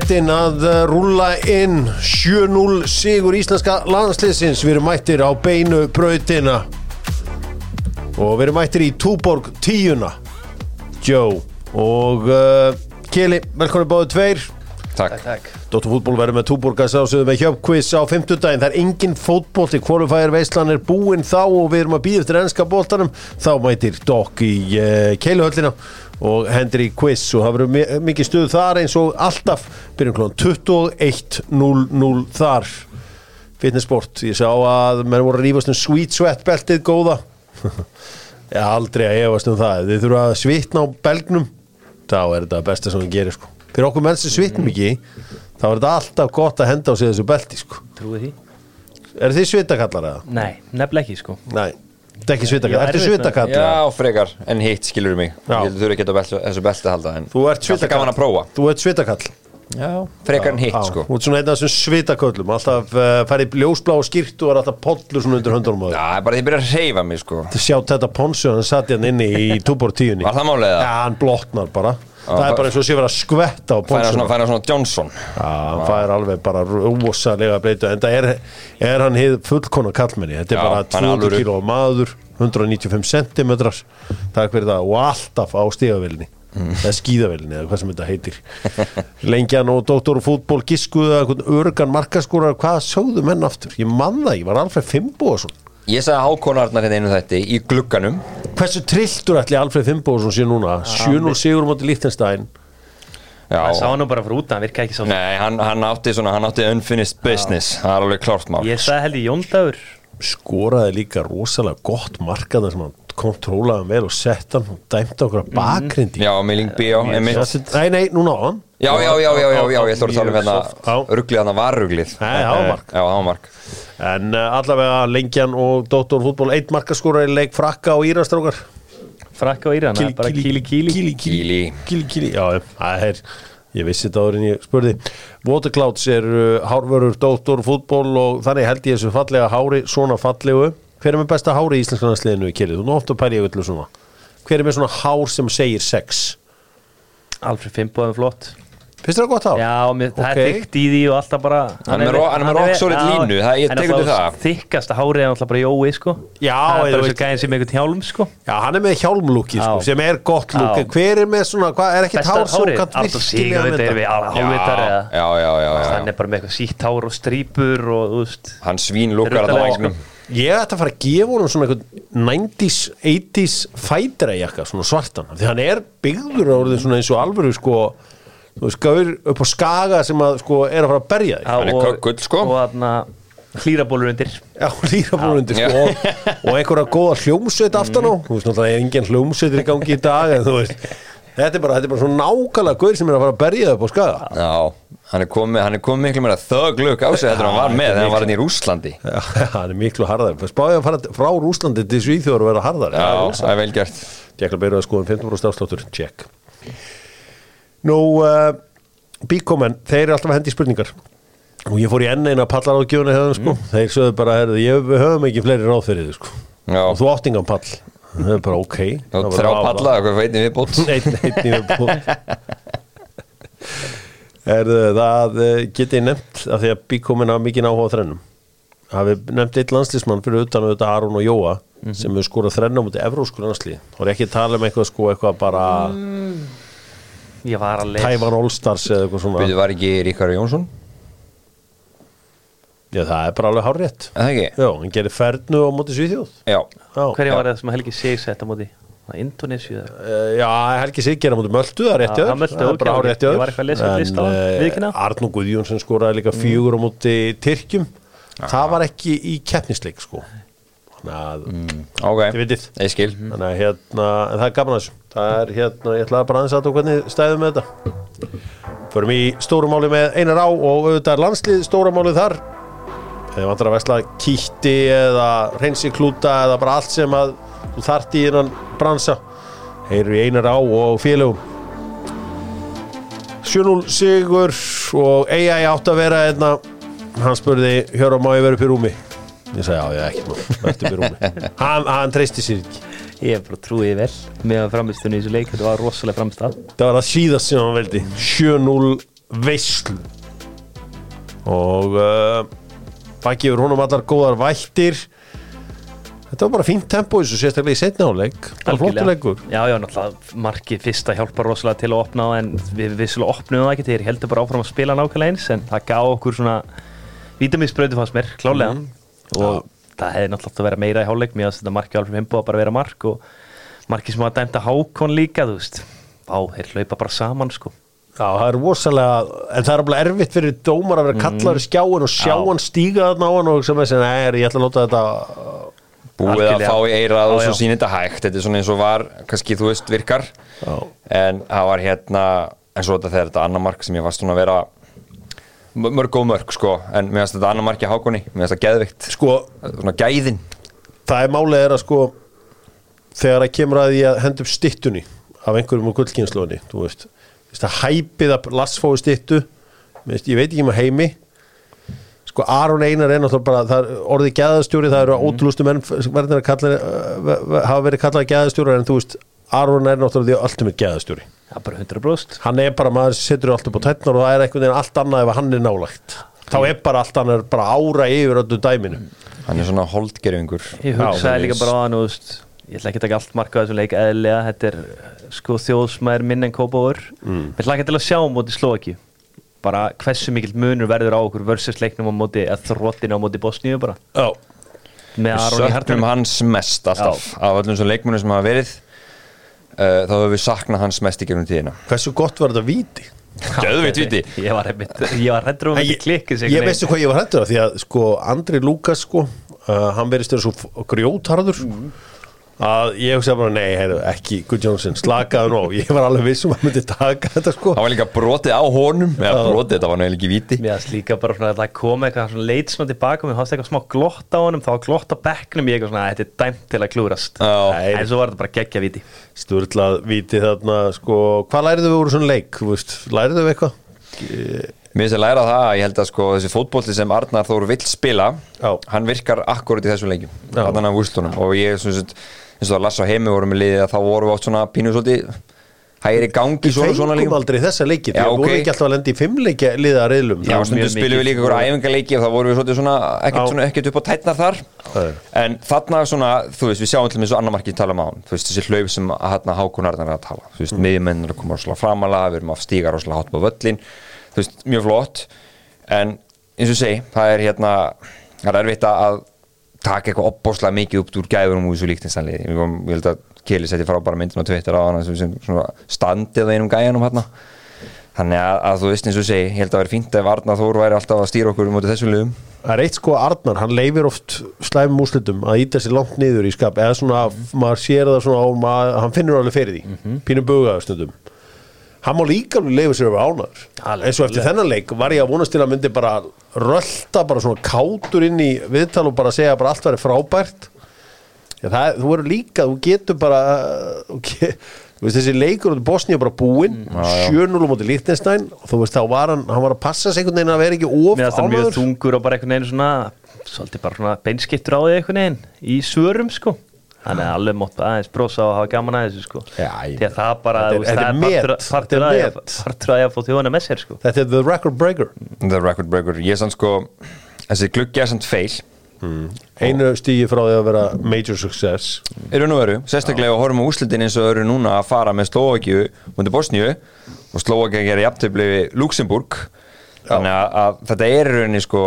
metin að rúlla inn 7-0 sigur íslenska landsliðsins við erum mættir á beinu brautina og við erum mættir í Túborg tíuna Joe og uh, Kili, velkomin báðu tveir Takk. Takk. Dóttur fútból verður með túborgas ásöðu með hjöpkviss á 50 daginn. Það er engin fótból til kvalifæðir veislan er búinn þá og við erum að býða eftir ennska bóltanum. Þá mætir Dokk í uh, keiluhöllina og hendur í quiz og það verður mi mikið stuð þar eins og alltaf byrjum klón 21.00 þar fitnessport. Ég sá að menn voru að rífast um sweet sweat beltið góða. Ég aldrei að efast um það. Þið þurfa að svitna á belgnum þá er þetta besta sem við gerir sko. Fyrir okkur menn sem svitnum ekki þá er þetta alltaf gott að henda á sig þessu belti sko. Trúið því? Er þið svitakallar eða? Nei, nefnilega ekki sko Nei, þetta er ekki svitakallar. Já, Ertu svitakallar? Já, frekar, en hitt skilur mig Já. Ég þurfi ekki að belti, þessu belti að halda en Þú ert Alltaf svitakall. gaman að prófa Þú ert svitakall. Já, frekar en hitt Já, sko Þú ert svona einn af þessum svitaköllum. Alltaf uh, færið ljósblá og skýrt og er alltaf pollur svona undir höndunum á þér. Já, bara því byrja að reyfa mig sko sjá þetta ponsu hann satt hérna inni í túbor tíunni. Var það málið Já, það? hann blotnar bara. Það er bara eins og sé verið að skvetta á svona, ponsuna. fæna svona Johnson. Hann fær alveg bara rosalega breytu en það er, er hann hið fullkona kallmenni þetta er bara hann er 200 alvöru. kíló maður 195 cm takk fyrir það. Og alltaf á stígavilni Mm. eða skíðavilni eða hvað sem þetta heitir. Lengjan og Dóttor og fútból einhvern örgan markaskórar hvað sögðu menn aftur, ég man það, ég var Alfred Fimboðsson Ég sagði Hákonarnar hérna einu þetta í glugganum. Hversu trilltur ætli Alfred Fimboðsson sé núna? 7-0 sigur móti Líftenstein Já, Það sá hann nú bara frá út, hann virka ekki sá Nei, hann, hann átti svona, hann átti unfinished business. Það er alveg klárt mál. Ég sagði held í Jóndagur skoraði líka rosalega gott markaðar sem hann kontrólaði hann vel og sett hann og dæmti okkur að bakrindi Já, Milling einmitt. Nei, nei, núna á hann. Já, já, já, já, já, já, ég ætla að tala um hérna Ruglið hann var mark. Já, það var mark. En uh, allavega Lengjan og Dóttor fútból eitt markaskóra í leik frakka og írastrákar Frakka og Íran, það er bara kíli kíli Kíli, kíli, Kíli. kíli. Já, það er Ég vissi þetta áður en ég spurði. Waterclouds er uh, hárvörur Dóttor fútból og þannig held ég þessu fallega hári svona fallegu Hver er með besta hári í íslenska landsliðinu í kili? Þú er nú ofta að pæri ég öllu svona Hver er með svona hár sem segir sex? Alfred Fimboðum flott Finnst þér það gott hár? Já, mér, það Ok. er þykkt í því og alltaf bara Hann er með ro- hann er með rock solid línu, það- ég tek undir það. Þykkasta hárið er alltaf bara Jói sko Já, Það er bara svo gæðin sem einhvern hjálm sko Já, hann er með hjálmlúki sko, Já. sem er gott lúk Já. en hver er með svona, hvað er ekkert hár kannt Arnór virkilega Sigurveit með er þetta? við hálfvitar eða Já, já, já, já, Hann er bara með eitthvað sítt hár og strípur og Hann svín lukkar að það Ég ætti að fara að gefa honum svona einhvern 90s, 80s fætira jakka, svona svartan. Því hann er byggður orðið svona eins og alvöru sko, þú veist, gaur upp á skaga sem að sko er að fara að berja þig. Hann er köggull, sko. Og þarna hlýrabólur undir. Já, búinundi Já. sko og, og einhverja góða hljómsveit aftan á. Þú veist, náttúrulega er engin hljómsveitir í gangi í dag en þú veist, þetta er bara, þetta er bara svona nákvæmlega gaur sem er að fara að berja þig upp á skaga. Já, hann er komið, hann er komið miklu meira þöglug á sig þetta hann var með þegar hann var hann í Rúslandi Já, hann er miklu harðar Spáði að fara frá Rúslandi til Svíþjóður og vera harðar Já, það er vel gert. Tjekkla byrjuð að skoðum 15% afsláttur. Tjekk Nú, uh, bíkomen Þeir eru alltaf að hendi spurningar. Og ég fór í enn eina pallar á gjónu hefðum sko Þeir sögðu bara, herðu, ég, við höfum ekki fleiri ráð fyrir þið sko. Já. Og þú áttingan pall. Það er bara ok. Þrjá palla, eitthvað veitin við bótt Einn, einn í viðbót Er það eh, getið nefnt að því að bíkomin hafa mikið áhuga á þrennum? Hafi nefnt eitt landslísmann fyrir utan auðvitað Aron og Jóa sem hefur skorað þrenna mútið evrósku landslíð þá er ekki að tala um eitthvað sko eitthvað bara Ég var að lesa Tævan Allstars eða eitthvað svona. Við var ekki Ríkari Jónsson? Já það er bara alveg hár rétt Er Það ekki? Já, hann gerir fernu á móti Svíþjóð. Já, Já, Hverja var það sem Helgi Sig sett á móti? Er eða? Eh, Já, Helgi Sig gera móti Möldu, það er rétt Já, jöður það ok, bara ok. hár rétt jöður Ég var eitthvað að lesa upp lista á hann, viðurkenna. Arnó Guðjónsson skoraði líka fjögur á móti Tyrkjum. Það var ekki í keppnisleik sko. Þannig að ok. Ég skil. Þannig að hérna, það er gaman að þessu. Það er hérna, ég ætlaði bara aðeins að þú hvernig stæðum með þetta. Förum í stórumáli með einar á og auðvitað er landslið stórumáli þar Þegar vantar að vesla kýtti eða reynsi klúta eða bara allt sem að þú þart í innan bransa Heyru í einar á og félögum. 7-0 sigur og AI átt að vera hérna. Hann spurði, Hjöra, má ég vera upp í rúmi? Ég sagði, já, ég ekki nú, upp í rúmi. Hann, hann treysti sér ekki. Ég bara trúiði vel með framistunni í þessu leik. Þetta var rosalega framstað Það var að síðast sem hann veldi. 7-0 veislu. Og uh, baki yfir honum allar góðar vættir. Þetta var bara fínt tempo þessu sérstaklega í setna áleik bara flottur leikur. Já, já, náttúrulega markið fyrsta hjálpar rosalega til að opna en við vissulega opnum það ekki þegar heldur bara áfram að spila nákvæmlega eins en það gaf okkur svona vítaminsbröðu fannst mér, klálega og það hefði náttúrulega átt að vera meira í hálfleik mér að þetta markið alveg heimbo að bara vera mark og markið sem var dæmt að hákon líka þú veist, á, þeir hlaupa bara saman sko Já, það er rosalega, en það er alveg erfitt fyrir dómar að vera kallaður í skjáin og sjá Já. hann stíga þarna á hann og sem að segja, nei, ég ætla að láta þetta búið að Algjörlega. fá í eirað og svo já. sýnir þetta hægt þetta er svona eins og var, kannski þú veist, virkar Já. en það var hérna en svo þetta þegar þetta annar mark sem ég var svona að vera mörg góð mörg sko en mér finnst þetta annar mark í hákunni mér finnst þetta geðvikt, sko, svona gæðin það er málið er að sko þegar það kemur að að henda upp stittunni af einhverjum úr gullkynnslóðinni þú veist, að hæpið að lassfói stittu veist, ég veit ekki um að heimi. Sko Aron Einar er náttúrulega bara er orðið gæðastjóri, það eru ótrúlustu menn verðin að kalla, hafa verið kallað gæðastjóri en þú veist, Aron er náttúrulega því alltaf með gæðastjóri. Það er bara 100% hann er bara maður sem setur alltaf upp á tætnar og það er einhvern veginn allt annað ef hann er nálægt. Þá er bara allt annað bara ára yfir öllu dæminu. Hann er svona holdgerfingur Ég hugsaði líka bara á hann, þú veist ég ætla ekki að taka allt marka á þessum leik eðlilega, þetta er sko þjóðsmæður minn en kópáður mm. Við ætla ekki til að sjá móti Slovaki bara hversu mikill munur verður á okkur versus leiknum á móti, eða þróttinu á móti Bosníu bara, Já, með Aron í söknum hartunum hans mest alltaf. Af öllum svo leikmunum sem hafa verið uh, þá hefur við saknað hans mest í gegnum tíðina. Hversu gott var þetta víti? Geðveikt víti. Ég var, einmitt, ég var hættur um að klikkið sig ég veistu hvað ég var hættur af því að sko Andri Lukas sko uh, hann verið stöður svo f- grjótharður að ég hugsa bara nei, heyru, ekki Guð Jónsson, slakaðu nú á. ég var alveg viss um að myndi taka þetta sko. Það var líka brotið á honum. Eða brotið, þetta var náttúrulega ekki víti. Mér aðst líka bara svona að það kom eitthvað svona leit svona tilbaka og mér hafði eitthvað smá glott á honum. Þá glott á bekknum ég eitthvað svona þetta er dæmt til að klúrast en svo var þetta bara geggja viti sturlað víti þarna sko, hvað lærið þau úr svona leik, veist, lærið þau eitthvað? Mér finnst að læra það að ég held að sko þessi fótbolti sem Arnar Þór vill spila Já. hann virkar akkurat í þessum leikjum Já. þannig að úrstunum og ég svona sem eins og að lassa á heimi vorum við liðið að þá vorum við átt svona pínu svolítið hægri gangi Við svona, svona fengum leikum aldrei þessa leiki, því Já, að ok. voru ekki alltaf að lenda í fimmleikja liða reilum Já, mjög stundum spilum við líka einhverja æfingarleiki og þá vorum við svolítið svona ekkert, Já. svona, ekkert upp á tætnar þar. En þarna svona, þú veist, við sjáum til með svo annar markið tala um á hann, þú veist, þessi hlaup sem að hérna hákunarnar er að tala, þú veist, mm. miðjumennir að koma rosalega framalega, við erum að stíga rosalega hátt på völlin, þú veist, mjög flott. En eins og segi, það er hérna, það er erfitt að taka eitthvað opbóslega mikið upp úr gæðunum úr þessu líktinstanliði, ég ég held að Keli setti frábæra myndin á Twitter á hann sem, standið á einum gæjanum hérna. Þannig að, að þú veist eins og segi ég held að vera fínt ef Arnar Þór væri alltaf að stýra okkur um þessum liðum. Það er eitt sko Arnar, hann leifir oft slæmum úslitum að íta sér langt niður í skap. Eða svona, maður sér það svona á maður, hann finnur alveg fyrir því, mm -hmm. pínum bugaðu stundum. Hann má líka alveg leifa sér yfir ánar Alveg. eins og eftir þennan leik var ég að vonast til að myndi bara rölda bara svona kátur inn í viðtal og bara segja að allt væri frábært. Já, það, þú verður líka, þú getur bara þú ge- þú veist þessi leikur í Bosníu bara búinn, 7-0 á móti Liechtenstein. Og þú veist þá var hann, hann var að passa sig einhvern veginn að vera ekki of það mjög þungur og bara einhvern veginn svona svolítið bara svona beinskiptur á því einhvern veginn í svörum sko Þannig að alveg mótt aðeins brosa og hafa gaman að þessu sko. Já, ég- Því að það bara, Þetta er- þú veist, þetta það er er partur- er að ég- ég að fá þjóðana með sér sko. Þetta er the record breaker. The record breaker, ég er sann sko þessi gluggi er sann feil Einu stígi frá því að vera major success. Eru nú veru, sérstaklega að horfum á úslitin eins og eru núna að fara með Slovakíu mútið Bosníu og Slovakíu gerir jafntöfli við Luxemburg þannig að, að þetta er í rauninni sko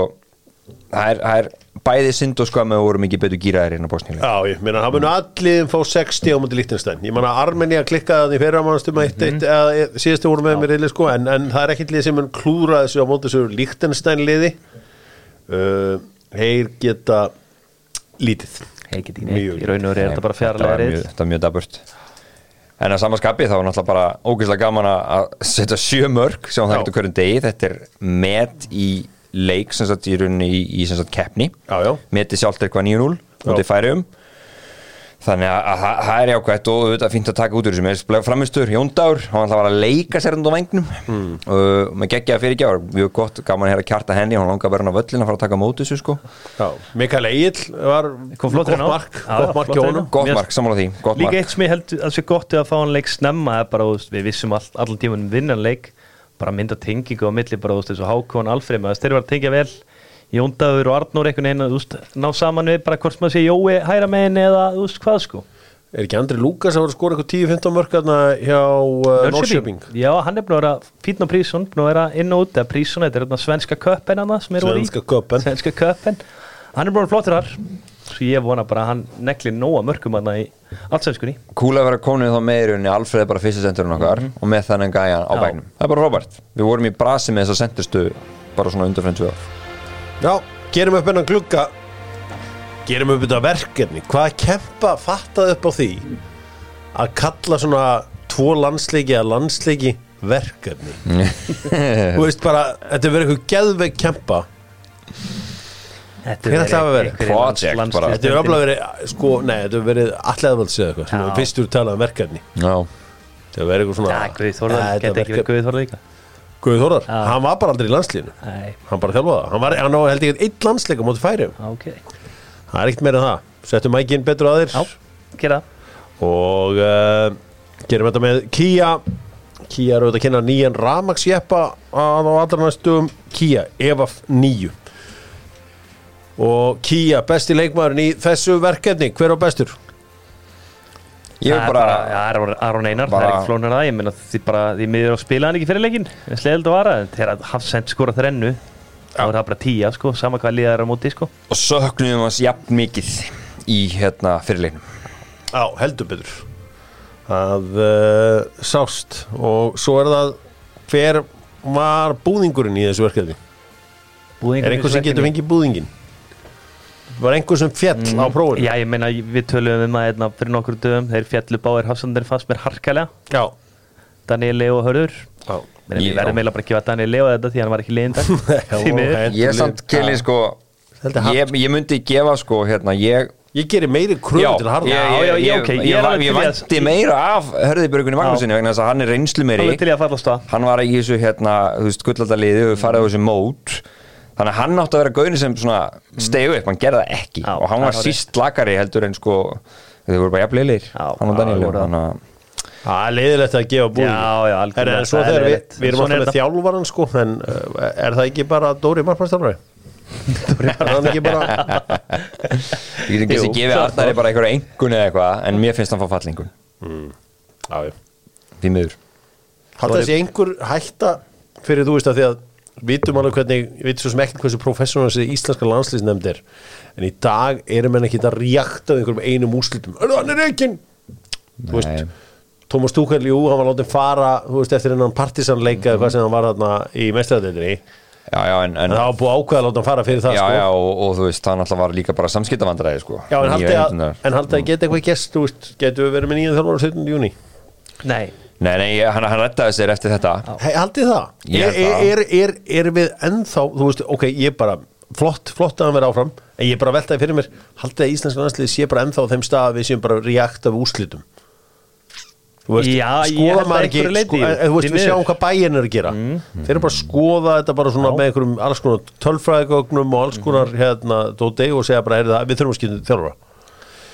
það er, það er bæði synd og skam að við vorum ekki betur gýraðir inn á Bosníu. Já, ég meina, hann mun allir fá 60 á múti Lichtenstein Ég meina, Armenia klikkaði þannig fyrir að eitt, eitt, eða síðastu voru með mér reyli sko, en, en það er ekkit lið sem mun klúra þessu á móti þessu Lichtenstein liði. Uh, Þeir geta lítið. Ég get ekki neitt, í raun og er þetta bara mjög- reyð Þetta var mjög daburt En að samanskapi þá var náttúrulega bara ógeðslega gaman að- að setja sjö mörg sem það getur hverjum degi. Þetta er met í leik sem sagt í rauninni í, í sem sagt keppni. Meti sjálft er hvað 9-0 Já. út í færium þannig að, að það- það er jákvæmt og þetta er fínt að taka út úr þessu. Með framistur, Jóndagur, hann ætla að vera að leika sér undan vangnum mm. og með geggjaða fyrirgjár, mjög gott, gaman að heyra kjarta henni hann langar að vera hann á völlin að fara að taka á móti þessu sko. Já, Mikael Egil var gott á. mark, gott mark inn honum. Á. gott mark, samanlega því, gott Líka mark. eitt sem ég held að sé gott að fá hann leik snemma er bara, þú veist, við vissum all, allan tímanum vinnan leik bara mynda tengingu á milli bara, þú veist, þessu Hákon Alfreð maður, þeir var að tengja vel. Jóndaður og Arnór einhvern veginn, þú veist, ná saman við bara hvort maður sé Jói hæra megin eða, þú veist, hvað sko. Er ekki Andri Lukas að vera að skora eitthvað 10-15 mörkarna hjá uh, Norrköping? Já, hann er búin að vera fítn á prísun, búin að vera inn og út eða prísun, þetta er svenska köppen hann sem er Svenska köppen. Hann er búin að vera flottur þar. Svo ég vona bara að hann nekli nóga mörkum hann í allsvenskunni. Kúla að vera konið þá meirunni Alfreð er bara fyrsta senturinn okkar og með þannig gæjan á bæknum Það er bara Robert. Við vorum í brasi með þessa senturstu bara svona ár. Já, gerum upp hennan glugga. Gerum upp þetta verkefni. Hvað kempa fattað upp á því að kalla svona tvo landsleiki að landsleiki verkefni? Þú veist bara, þetta er verið eitthvað geðveik kempa Þetta að vera? Project bara. Þetta er öfla verið, sko, nei, þetta er verið allega völds eða eitthvað, við fyrstur talað um verkefni. Já. Það verið eitthvað svona Já, Guði þetta geti ekki verið Guði Þórðar líka. Guði Já. hann var bara aldrei í landslíðinu Nei, Hann bara þjálfaði hann var, hann á held ég eitt landsleika móti færi ok. Það er ekkert meira en það, settum mækinn betur að þér Já, gera og uh, gerum þetta með Kia Kia er auðvitað að kynna nýjan ramagsjeppa og Kia besti leikmaðurinn í þessu verkefni hver á bestur? Ég er bara Já, Aron- Aron Einar, það er bara- ekki flónur það. Ég meina því bara, því miður á spila hann ekki fyrir leikin Sleðild að vara, en þegar Hafsend skora þrennu þá er það bara tíja, sko, sama hvað liðar er á móti, sko. Og söknum hans jafn mikið í hérna fyrirleiknum Já, heldur betur. Að uh, sást. Og svo er það hver var búðingurinn í þessu verkefni? Búðingur Er einhver sem getur fengið búðingin? Var einhver sem fjall á prófinu? Já, ég meina, við töluðum um að hérna, fyrir nokkur dögum, þeir fjallu báðir Hafsandir fannst mér harkalega, Já. Daniel Leo og Hörður. Já. Já. við verðum eiginlega bara að gefa Daniel Leo þetta því hann var ekki Já, ok. Ég samt keli sko ég, ég myndi gefa sko hérna ég Ég gerir meiri kröfu til harða ég, Já, ég, já, ég, ok, ég ég, ég, ég vænti meira af Hörðibjörgunni Magnúsinni vegna þess að hann er reynslu meiri Alveg til ég að falla á. Stað hann var í þessu hérna, þú veist, gullaldaliði og farið á þessu mót þannig að hann átti að vera gauðin sem svona stegu upp, hann gerði það ekki. Já, og hann var síst lakari heldur en sko þau voru bara jafnleilir, hann og Daniel það. er leiðilegt að gefa búðingin Já, já, algjörlega. Herra, En svo er þegar við, við erum alltaf er með þetta. þjálfaran sko En uh, er það ekki bara Dóri Markmannstjálfari? er hann ekki bara ég get ekki að gefa Arnari bara einhverja engun eða eitthvað en mér finnst hann fá fallingun Já, já. Því miður. Haldur þessi einhver hætta fyrir þú veist að því að vitum alveg hvernig, við veitum svo sem ekkert hversu professional þessi íslenska landslýsnefnd er en í dag erum enn ekki að reakta einhverjum einum úrslitum, er hann er ekki þú veist. Tómas Túkall jú, hann var látið fara, þú veist, eftir hennan partisanleika eða hvað sem hann var þarna í já, en, en en það var búið að ákveða að láta hann fara fyrir það já, sko. já, og, og þú veist, hann alltaf var líka bara samskiptavandræði sko Já, en haldið að, en haldið að geta eitthvað gest, þú veist, getur við verið með nýjan þjálfur á 17. júni? Nei, nei, nei, hann, hann rettaði sér eftir þetta. Hey, haldið það? Ég Er, held það. er, er, er við ennþá, þú veist, ok, ég bara flott, flott að hann vera áfram, en ég bara veltaði fyrir mér haldið að íslenska landslið sé bara ennþá á þeim stað að við séum bara reakt af úrslitum? Þú veist, Já, ég skoða held að maður ekki einhverju leyti, sko, en, en þú veist, því við miður. sjáum hvað bæinn er að gera. Þeir eru bara að skoða þetta bara svona með einhverjum alls konar tölfræðigögnum og alls konar hérna, dóti og segja bara, er það, við þurfum að skilja þjálfara.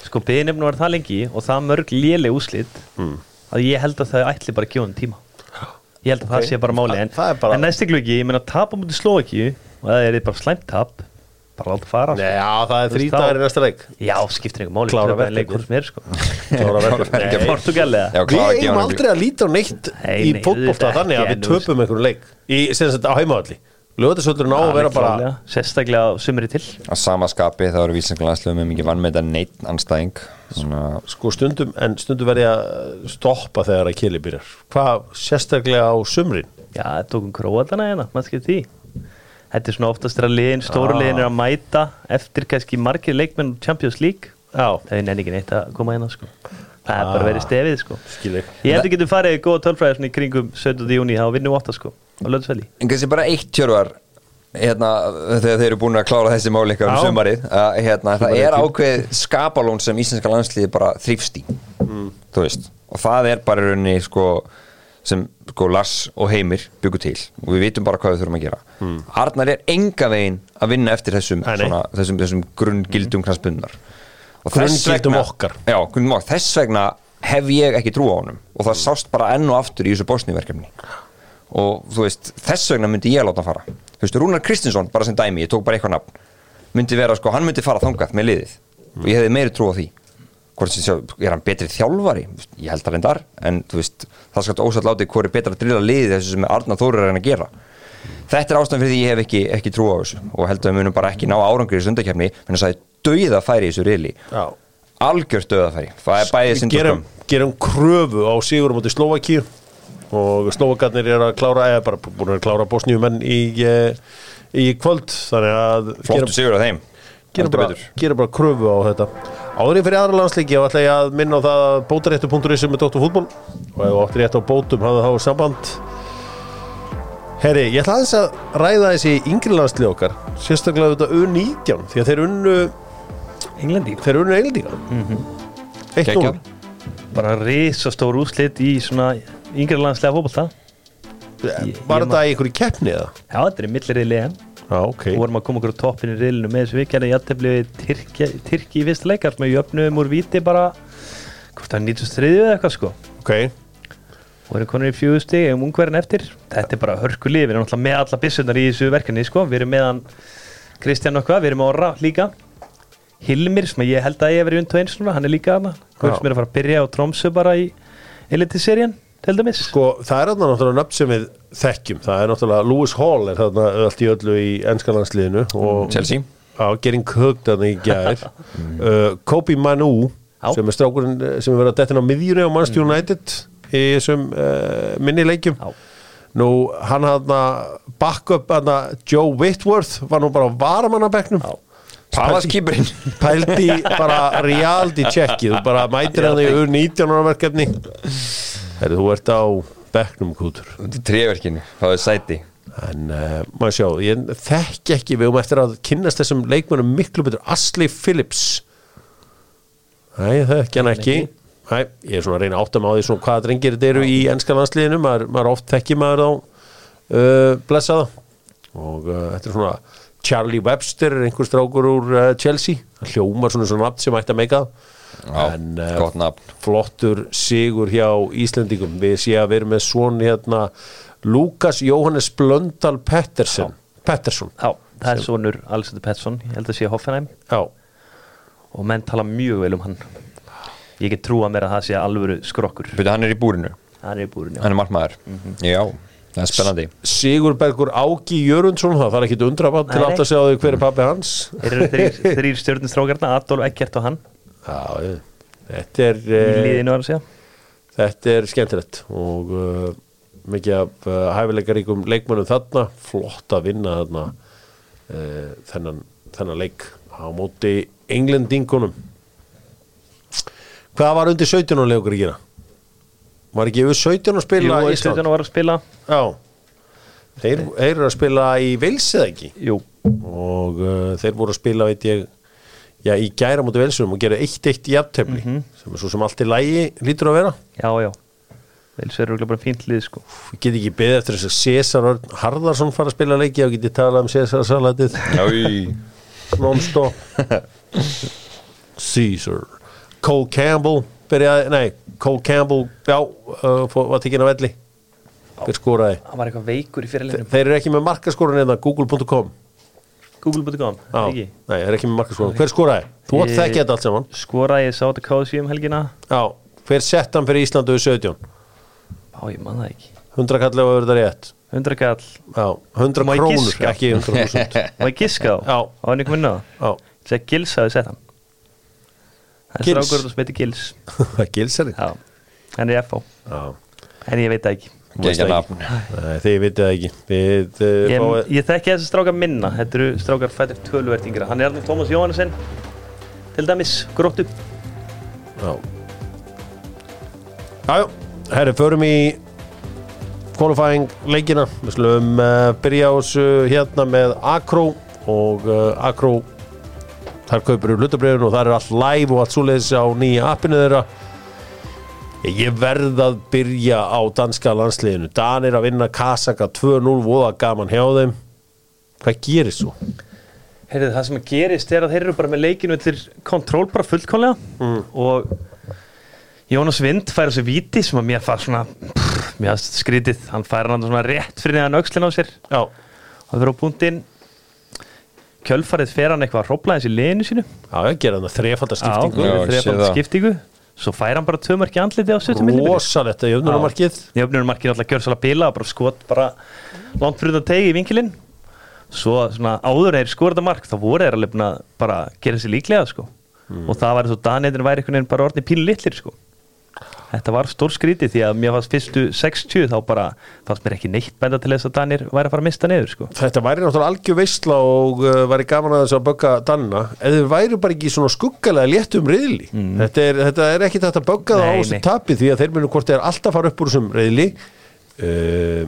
Sko byðinefnum var það lengi og það mörg léleg úslit Hmm. Að ég held að það ætli bara að gefa hann tíma. Ég held að Ok. það sé bara máli en, bara- en næsti glöggi, ég meina tap á mútið Slovakíu og það er bara slæmt tap bara láta fara sko. Nei, já, það er þrítagar í næsta leik. Já, skiptir einhver máli Klára er er sko. Við eigum aldrei að líta á neitt Nei, í auðvitað þannig að við töpum einhverju leik í, sem sagt, á heimavalli Lögðarsvöldurinn á að vera bara sérstaklega á sumri til. Að sama skapi þá eru vísinglandslega með mikið vann með þetta neitt anstæðing svona sko stundum, en stundum verði að stoppa þegar að keli byrjar. Hvað sérstaklega á sumrin? Já, það tókum króatana hérna, maður skil því. Þetta er svona oftast þegar liðin, stóru liðin er að mæta eftir kannski margir leikmenn Champions League. Já, það er nenni ekki neitt að koma hérna sko. Það er bara verið stefið sko. Skilji ég held að getum farið í góða í kringum 17. júni, þá vinnum við 8 sko á löðsvelli en kannski bara eitt tjörvar hérna, þegar þeir eru búin að klára þessi máli ykkar um Já. sumarið að, hérna, það er ákveð skapalón sem íslenska landsliði bara þrýfst í. Mm. þú veist, og það er bara í rauninni sko, sem sko, Lars og Heimir byggu til. Og við vitum bara hvað við þurfum að gera. Mm. Arnar er enga veginn að vinna eftir þessum, svona, þessum, þessum grunngildum knastbundnar Og þess Grunngildum okkar. já, grunngildum okkar, þess vegna hef ég ekki trú á honum. Og það sást bara enn og aftur í þessu bósniverkefni og þú veist, þess vegna myndi ég láta hann fara. Þú veist, Rúnar Kristinsson, bara sem dæmi, ég tók bara eitthvað nafn myndi vera, sko, hann myndi fara þangað með liðið. Og ég hefði meiri trú á því. Hvort sem sjá, er hann betri þjálfari? Ég held að reyndar, en þú veist það skal ósætt látið hvort er betra að drila liðið þessu sem Arnar Þórir er að reyna að gera. Þetta er ástæðan fyrir því ég hef ekki, ekki trú á þessu. Og held að við munum bara ekki ná árangri í sundakefni, menn að sagði dauða færi í þessu riðli. Já. algjört dauða færi, það er bæðið Við gerum, gerum kröfu á sigur mútið Slovakíu og Slovakarnir er að klára eða bara búin að klára bósnjúmenn í, eh, í kvöld. Þannig að flottu sigur á þeim. Heldur bara, gerum bara kröfu á þetta. Áður ég fyrir aðra landsleiki og ætla ég að minna á það að bótaréttu.is með Dóttur fútból og ef þú áttir rétt á bótum hafðu þá samband. Herri, ég ætla aðeins að ræða þessi yngri landslið okkar sérstaklega þetta U19 því að þeir unnu Englandi þeir unnu Mhm. Eitt núl Geggjað. bara risastór úrslit í svona yngri landslega Ég- Var ég þetta í einhverju keppni eða? Já, þetta er millir í liðan Já, ok. Og vorum að koma okkur á toppin í riðlinu með þessu við gerðum jættefli við Tyrki, Tyrki í fyrsta leikar við jöfnum úr víti bara hvort það er 93 eða eitthvað sko. Ok, og erum konur í fjögur stig um ungverðin eftir. Þetta er bara hörkulið, við erum alltaf með alla byssunar í þessu verkefni sko, við erum meðan Kristján hvað, við erum með Orra líka. Hilmir sem ég held að ég hef verið und og eins núna, hann er líka aðna Já. sem er að fara að byrja á Tromsö bara í Elite-serían, til dæmis. Sko það er þarna náttúrulega nöfn sem við þekkjum. Það er náttúrulega Lewis Hall er þarna allt í öllu í ennska landsliðinu og Chelsea. Já, getting cooked þarna í gær. Uh, Kobe Manu Já. sem er strákurinn eh, sem er verið að dettin á miðjunni á Manchester United í þessum uh, minni leikjum. Já. Nú, hann hafði backup hana, Joe Whitworth var nú bara á varamannabekknum Palaskýpurinn pældi bara reality checki þú bara mætir hann í U19 ára verkefni Herri, þú ert á bekknum kútur Tréverkinu, það er sæti. En uh, maður sjá, ég þekki ekki við um eftir að kynnast þessum leikmönum miklu betur, Ashley Phillips. Nei, ég þekki hann ekki. Nei, ég er svona að reyna að átta mig á því svona hvaða drengir þetta eru í ennska landsliðinu. Maður, maður oft þekki maður þá. Uh, blessaða og uh, þetta er svona Charlie Webster er einhver strákur úr uh, Chelsea. Hann hljómar svona svona nafn sem ætti að meika það. Já, en uh, gott nafn. flottur sigur hjá Íslendingum. Við séum að vera með svon hérna Lukas Jóhannes Blöndal Pettersson. Pettersson. Já, það er svonur Alexander Pettersson, ég held að sé Hoffenheim. Já, og menn tala mjög vel um hann. Ég get trúa mér að það sé alvöru skrokkur. Byrju, hann er í búrinu, hann er í búrinu hann er markmaður. Já, það er spennandi. Sigurbergur Áki Jörundsson það þarf ekki að undra til átt að segja á því hver er pappi hans. Þeir eru þrýr, þrýr stjórnustrákarna Adolf Eggert og hann já, þetta er í liðinu var að segja. þetta er skemmtilegt og uh, mikið af uh, hæfileikaríkum leikmönnum þarna. Flott að vinna þarna uh, þennan, þennan leik á móti englendingunum. Hvað var undir 17 leikur að gera? var ekki yfir 17 að Jú, spila og Ísland? 17 var að spila. Já. Þeir, þeir eru að spila í Vils eða ekki? Jú, og þeir voru að spila veit ég já, í gæra mútið Vilsunum og gera 1-1 í aftefli sem er svo sem allt í lægi lítur að vera. Já, já. Vils er örugglega bara fínt lið sko. Ég get ekki beðið eftir þess að César Harðarsson fara að spila leiki og geti talað um César salatið. Já, non-stop Caesar. Cole Campbell byrjaði, nei, Cole Campbell já, uh, var tekinn af velli. Hver skoraði? Hann var eitthvað veikur í fyrirleginum þeir eru ekki með markaskorun eða google.com Google.com, nei, þeir eru ekki? Með markaskorun hver skoraði? Þú átt þekki þetta allt saman. Skoraði ég sá þetta kási um helgina. Já, hver sett hann fyrir Íslandu við 17? Á, ég man það ekki. 100 kall ef að verða rétt. 100 kall, Já, 100 Má ég krónur, ekki 100.000 var ég giska á? Já. Á hann ekki minna það Já, Ég segi Gils hafi sett hann. Það er Gils? strákur sem heitir Gils. Það er gilsari Já, hann er FH Já, En ég veit það ekki Þið vitið það ekki. Þið uh, Ég, fáið ég þekki þessi strákar minna. Þetta eru strákar fættir tölvert yngra Hann er alveg Tómas Jóhannesson Til dæmis, gróttu. Já. Jájú, herri, förum í qualifying leikina. Við slum uh, byrja á þessu hérna með Akro og uh, Akro þar kaupir úr hlutabriðun og það er allt live og allt svoleiðis á nýja appinu þeirra Ég verð að byrja á danska landsliðinu. Danir að vinna Kasaka 2-0 voða gaman hjá þeim. Hvað gerir svo? Heyrðu, það sem gerist er að þeir eru bara með leikinu Allir kontról bara fullkomlega. Mm. Og Jónas Vind fær þessu víti Sem að mér far svona pff, mér hafst skrítið, hann fær hann svona rétt fyrir neðan öxlin á sér. Já, og fyrir á búndin kjölfarið fer hann eitthvað að hrópla þessi liðinu sínu. Já, gera þannig þrefaldar skiptingu. Já, Já, ég sé þrefald það. skiptingu Svo fær hann bara tvö mörki andliti á 70 millimetri Rosalegt að jöfnumarkið Jöfnurmarkið alltaf gjör svolítið bila bara skot bara langt fyrir það tegi í vinkilinn. Svo svona áður þeir skorða mark þá voru þeir alveg búin að bara gera sér líklega sko. Og það var eins og Danetinn væri einhvern veginn bara orðin pínu litlir sko Þetta var stór skrítið því að mér fannst fyrstu 60 þá bara fannst mér ekki neitt benda til þess að Danir væri að fara að mista neður sko. Þetta væri náttúrulega algjör veistla og uh, væri gaman að þess að bögga danna. Ef þau væri bara ekki svona skuggalega léttum reyðli þetta, er, þetta er ekki þetta að bögga það á þessu tapi því að þeir munu hvort þeir alltaf fara upp úr þessum reyðli uh,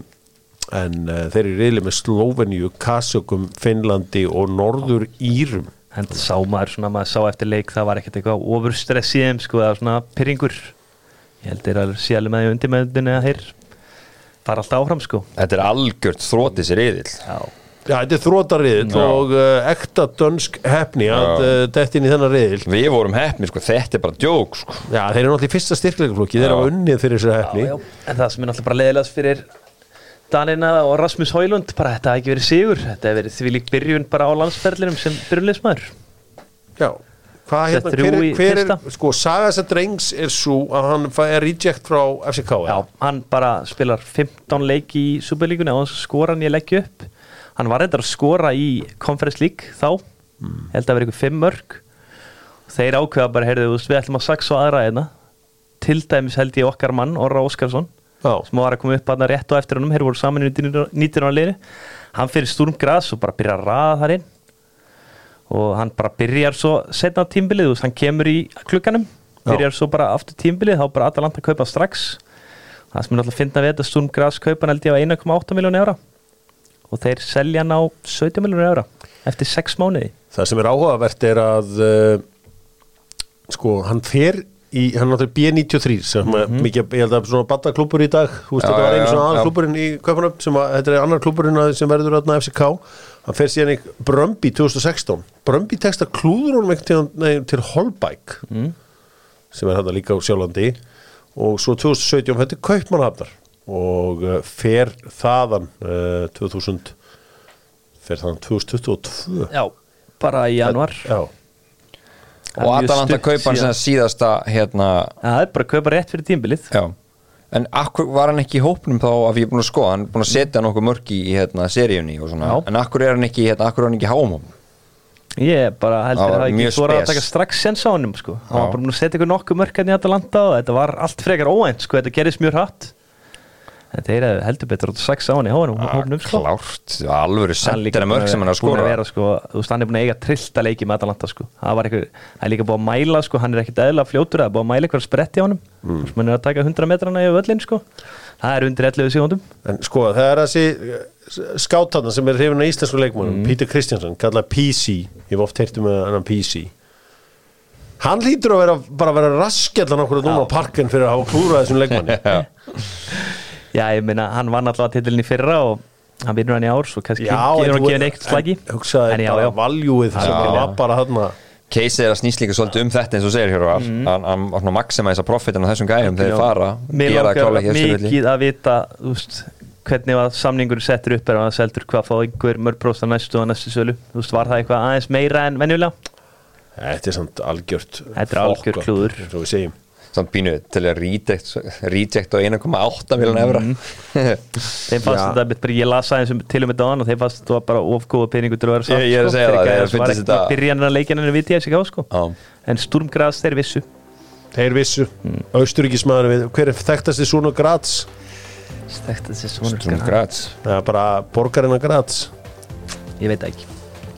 en uh, þeir eru reyðli með Slóveníu, Kasjökum, Finnlandi og Norður Írum. En það sá maður svona, maður sá eftir leik það var ekkert eitthvað ofurstress í þeim sko, var svona pyrringur ég held þeir að alveg með því undir meðundinni að þeir fara alltaf áfram sko. Þetta er algjört þrótið sér yðil Já, Já, þetta er þrótariðil Já. og uh, ekta dönsk hefni að Já. uh, detta inn í þennan riðil Við vorum heppni, sko, þetta er bara djók sko. Já, þeir eru náttúrulega í fyrsta styrkleikaflokki. Þeir Já. eru unnið fyrir þessari hefni já, en það sem er náttúrulega bara leiðilegast fyrir Danina og Rasmus Hólund bara þetta hafi ekki verið sigur, þetta hefur verið því lík byrjun bara á landsferðlinum sem byrjunleismæður Já, hvað hérna, er hver, í er- hver er, sko, saga þess að drengs er svo að hann er reject frá FCK Já, hann bara spilar 15 leik í Superlíkunni og skora hann ég leggja upp. Hann var reyndar að skora í Conference League þá, held að vera ykkur 5 mörg þeir ákveða bara, heyrðu, við ætlum að saxa á aðra hérna. Til dæmis held ég okkar mann, Orra Óskarsson Já. sem var að koma upp að rétt og eftir honum. Þeir voru saman í 19 ára liðinu. Hann fyrir Sturmgras og bara byrja að raða þar inn og hann bara byrjar svo setna á tímbilið, hann kemur í klukkanum byrjar svo bara aftur tímbilið þá bara Atalanta kaupa strax. Það sem er alltaf að finna við þetta Sturmgras kaupa hann held ég á 1,8 miljónu eura. Og þeir selja hann á 17 miljónu eura eftir 6 mánuði. Það sem er áhugavert er að uh, sko, hann fer í, hann náttúrulega B93 sem mm Mhm. mikið, ég held að svona bataklúpur í dag, þú veist, Já, þetta var já, einu já, svona já. aðklúpurinn í Kaupanöfn sem að, þetta er annar klúpurinn að- sem verður þarna FCK, hann fer síðan í Brömbi 2016, Brömbi tekst að klúður honum ekkert til, nei, til Holbæk mm. sem er hann líka á Sjálandi. Og svo 2017 þetta er Kaupmannhafnar og uh, fer þaðan uh, 2000 fer þaðan 2022 já, bara í januar Já, Og Atalanta stutt kaupa hann síðan. sem síðasta hérna, það er bara að kaupa rétt fyrir tímbilið já En akkur var hann ekki í hópnum þá að ég er búin að skoða, hann er búin að setja nokkuð mörg í hérna, seríunni og svona, Já. en akkur er hann ekki, hérna, akkur er hann ekki í háum Ég bara heldur að var það ekki mjög svora að taka strax sens á honum sko. hann var bara búin að setja nokkuð mörkarni í Atalanta og þetta var allt frekar óænt sko. þetta gerist mjög hratt en þeir heldur betur átt strax á hann í hónum, hónum sko. Klárt, Hann líka sentina mörg sem hann er að skora. vera, sko, þú veist, hann er búin að eiga trillta leiki með Atalanta sko. það, var eitthvað, er líka búin að mæla sko, hann er ekkit eðla fljótur, það er búin að mæla eitthvað spretti á honum. Mm. hann er að taka 100 metrana yfir völlin sko. það er undir 11 sekundum en sko það er þessi skátanna sem er hrifin að íslensku leikmannum Pítur Kristjánsson, kallað PC ég hef oft heyrtu með hann PC hann hlýtur að vera bara að vera raskjallan okkur núna á parkin fyrir að hafa klúrað þessum leikmanni Já, ég meina, hann vann allavega titilin í fyrra og hann vinnur hann í ár svo kannski en hann þú- gefin eitt slæki en hugsaði já. valjúið sem Já. var bara hann Case er að snýst líka svolítið um þetta eins og segir hér var hann, hann, hann maximæsa profitin á þessum gæjum þegar þeir fara. Mér langar mikið að vita veist, hvernig var samningur settur upp er að seldur hvað fá einhver mörgpróst á næstu og næstu sölu. Þú veist, var það eitthvað aðeins meira en venjulega? Þetta er samt algjört Þetta er algjör fokk, klúður. Og samt bínu til að reject, reject á 1,8 miljón evra. Mhm. þeim fannst þetta, bara ég las aðeins um, til um þetta á hann og þeim fannst þetta var bara ofgóða peningur til að vera satt Ég- ég er að segja fyrir það, sem var ekkert að þetta- byrja hann að leikina en við TFCK sko. Já. en Sturmgras þeir vissu. Þeir vissu, Mm. austuríkismæður við hver er þekktasti svona Graz Þetta sé svona Stum Graz. Það er bara borgarinn að Graz ég veit það ekki.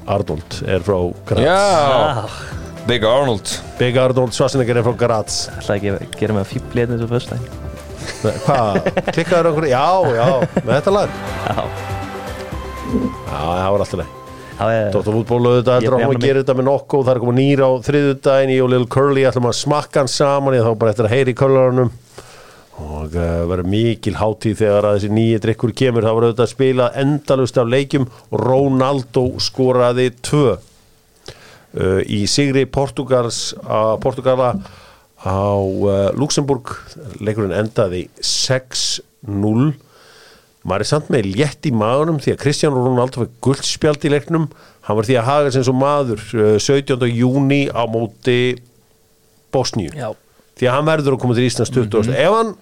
Arnold er frá Graz. Já, Big Arnold. Big Arnold Schwarzenegger er frá Graz. Ætlaði ekki að gera mig að fýbli hérna og fyrstæðin hvað, klikkaður okkur já, já, með þetta lag. Já, já, það var alltaf leið það er Dóttar fútból auðvitað heldur áfram bjarna að gera þetta með nokkuð. Það er komið nýra á þriðudaginn í og Lil Curly ætlum að smakka hann saman. Ég þá bara eftir að heyri í köllarunum og uh, verður mikil hátíð þegar að þessi nýji drikkur kemur. Það var auðvitað að spila endalust af leikjum. Og Ronaldo skoraði tvö í sigri Portugals uh, Portugala á uh, Luxemburg leikurinn endaði 6 0 maður er samt með létt í maðunum því að Kristján Ronaldo fyrir guldspjald í leiknum hann var því að haga sem svo maður uh, 17. júni á móti Bosníu Já. því að hann verður að koma til Íslands 20. Mhm. ef hann,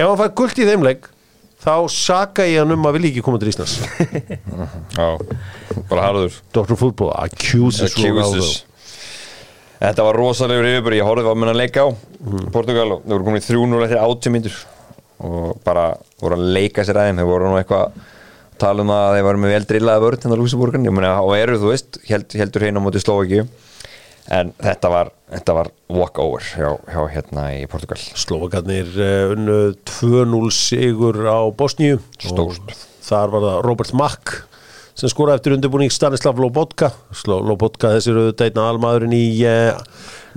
hann fær guld í þeim leik þá saka ég hann um að vilja ekki koma til Íslands. Já, bara harður. Dr. Football accuses Þetta var rosalegur yfirbyrð, ég horfði á menn að leika á Portugal og þau voru komin í 3-0 eftir 80 myndur og bara voru að leika sér aðeim, þau voru nú eitthvað að tala um að þeir voru með vel drillaða vörð hérna á meina, og eru þú veist held, heldur hérna á móti Slovakíu en þetta var, þetta var walk over hjá, hjá hérna í Portugal. Slovakarnir uh, unnu 2-0 sigur á Bosníu. Stórt. Og þar var það Robert Mack sem skoraði eftir undirbúning Stanislav Lobotka. Lobotka þessi eru deitna almaðurinn í uh,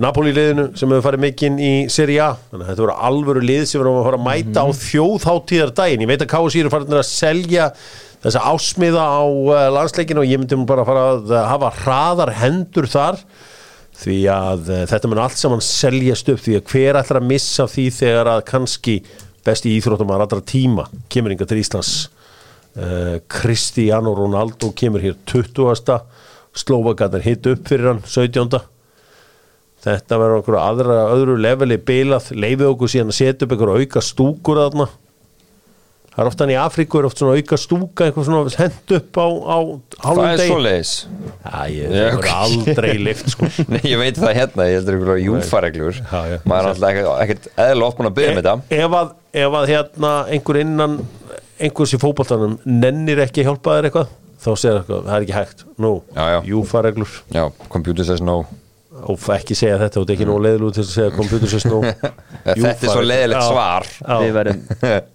Napoli-liðinu sem hefur farið mikinn í Serie A. Þannig að þetta voru alvöru lið sem voru að fara að mæta á þjóðháttíðardaginn ég veit að KSI eru farin að selja þessa ásmiða á uh, landsleikinu og ég myndi bara að fara að uh, hafa hraðar hendur þar því að uh, þetta mun allt saman seljast upp því að hver ætlar að missa því þegar að kannski besti íþróttumar allra tíma kemur inga til Íslands uh, Cristiano Ronaldo kemur hér 20. Slovakarnir hitt upp fyrir hann 17. Þetta verður okkur aðra öðru leveli bilað, leifið okkur síðan að setja upp einhver auka stúkur þarna Það er oftan í Afríku er oft svona auka stúka eitthvað svona hend upp á, á Það hálfum er degi svoleiðis. Já, ég Já, það ok. verður aldrei lift sko. Nei, ég veit það hérna, ég heldur ykkur júfareglur Já, já. maður er alltaf ekkert, ekkert eðla búin að byggja um þetta. E- ef að, ef að hérna einhver innan einhvers í fótboltanum nennir ekki að hjálpa þér eitthvað þá segir eitthvað, það er ekki hægt. Nú, já. júfareglur Já, computer says no. Og ekki segja þetta, þú ert ekki nú leiðilú til að segja computer says no Þetta er svo leiðilegt svar. Við verðum,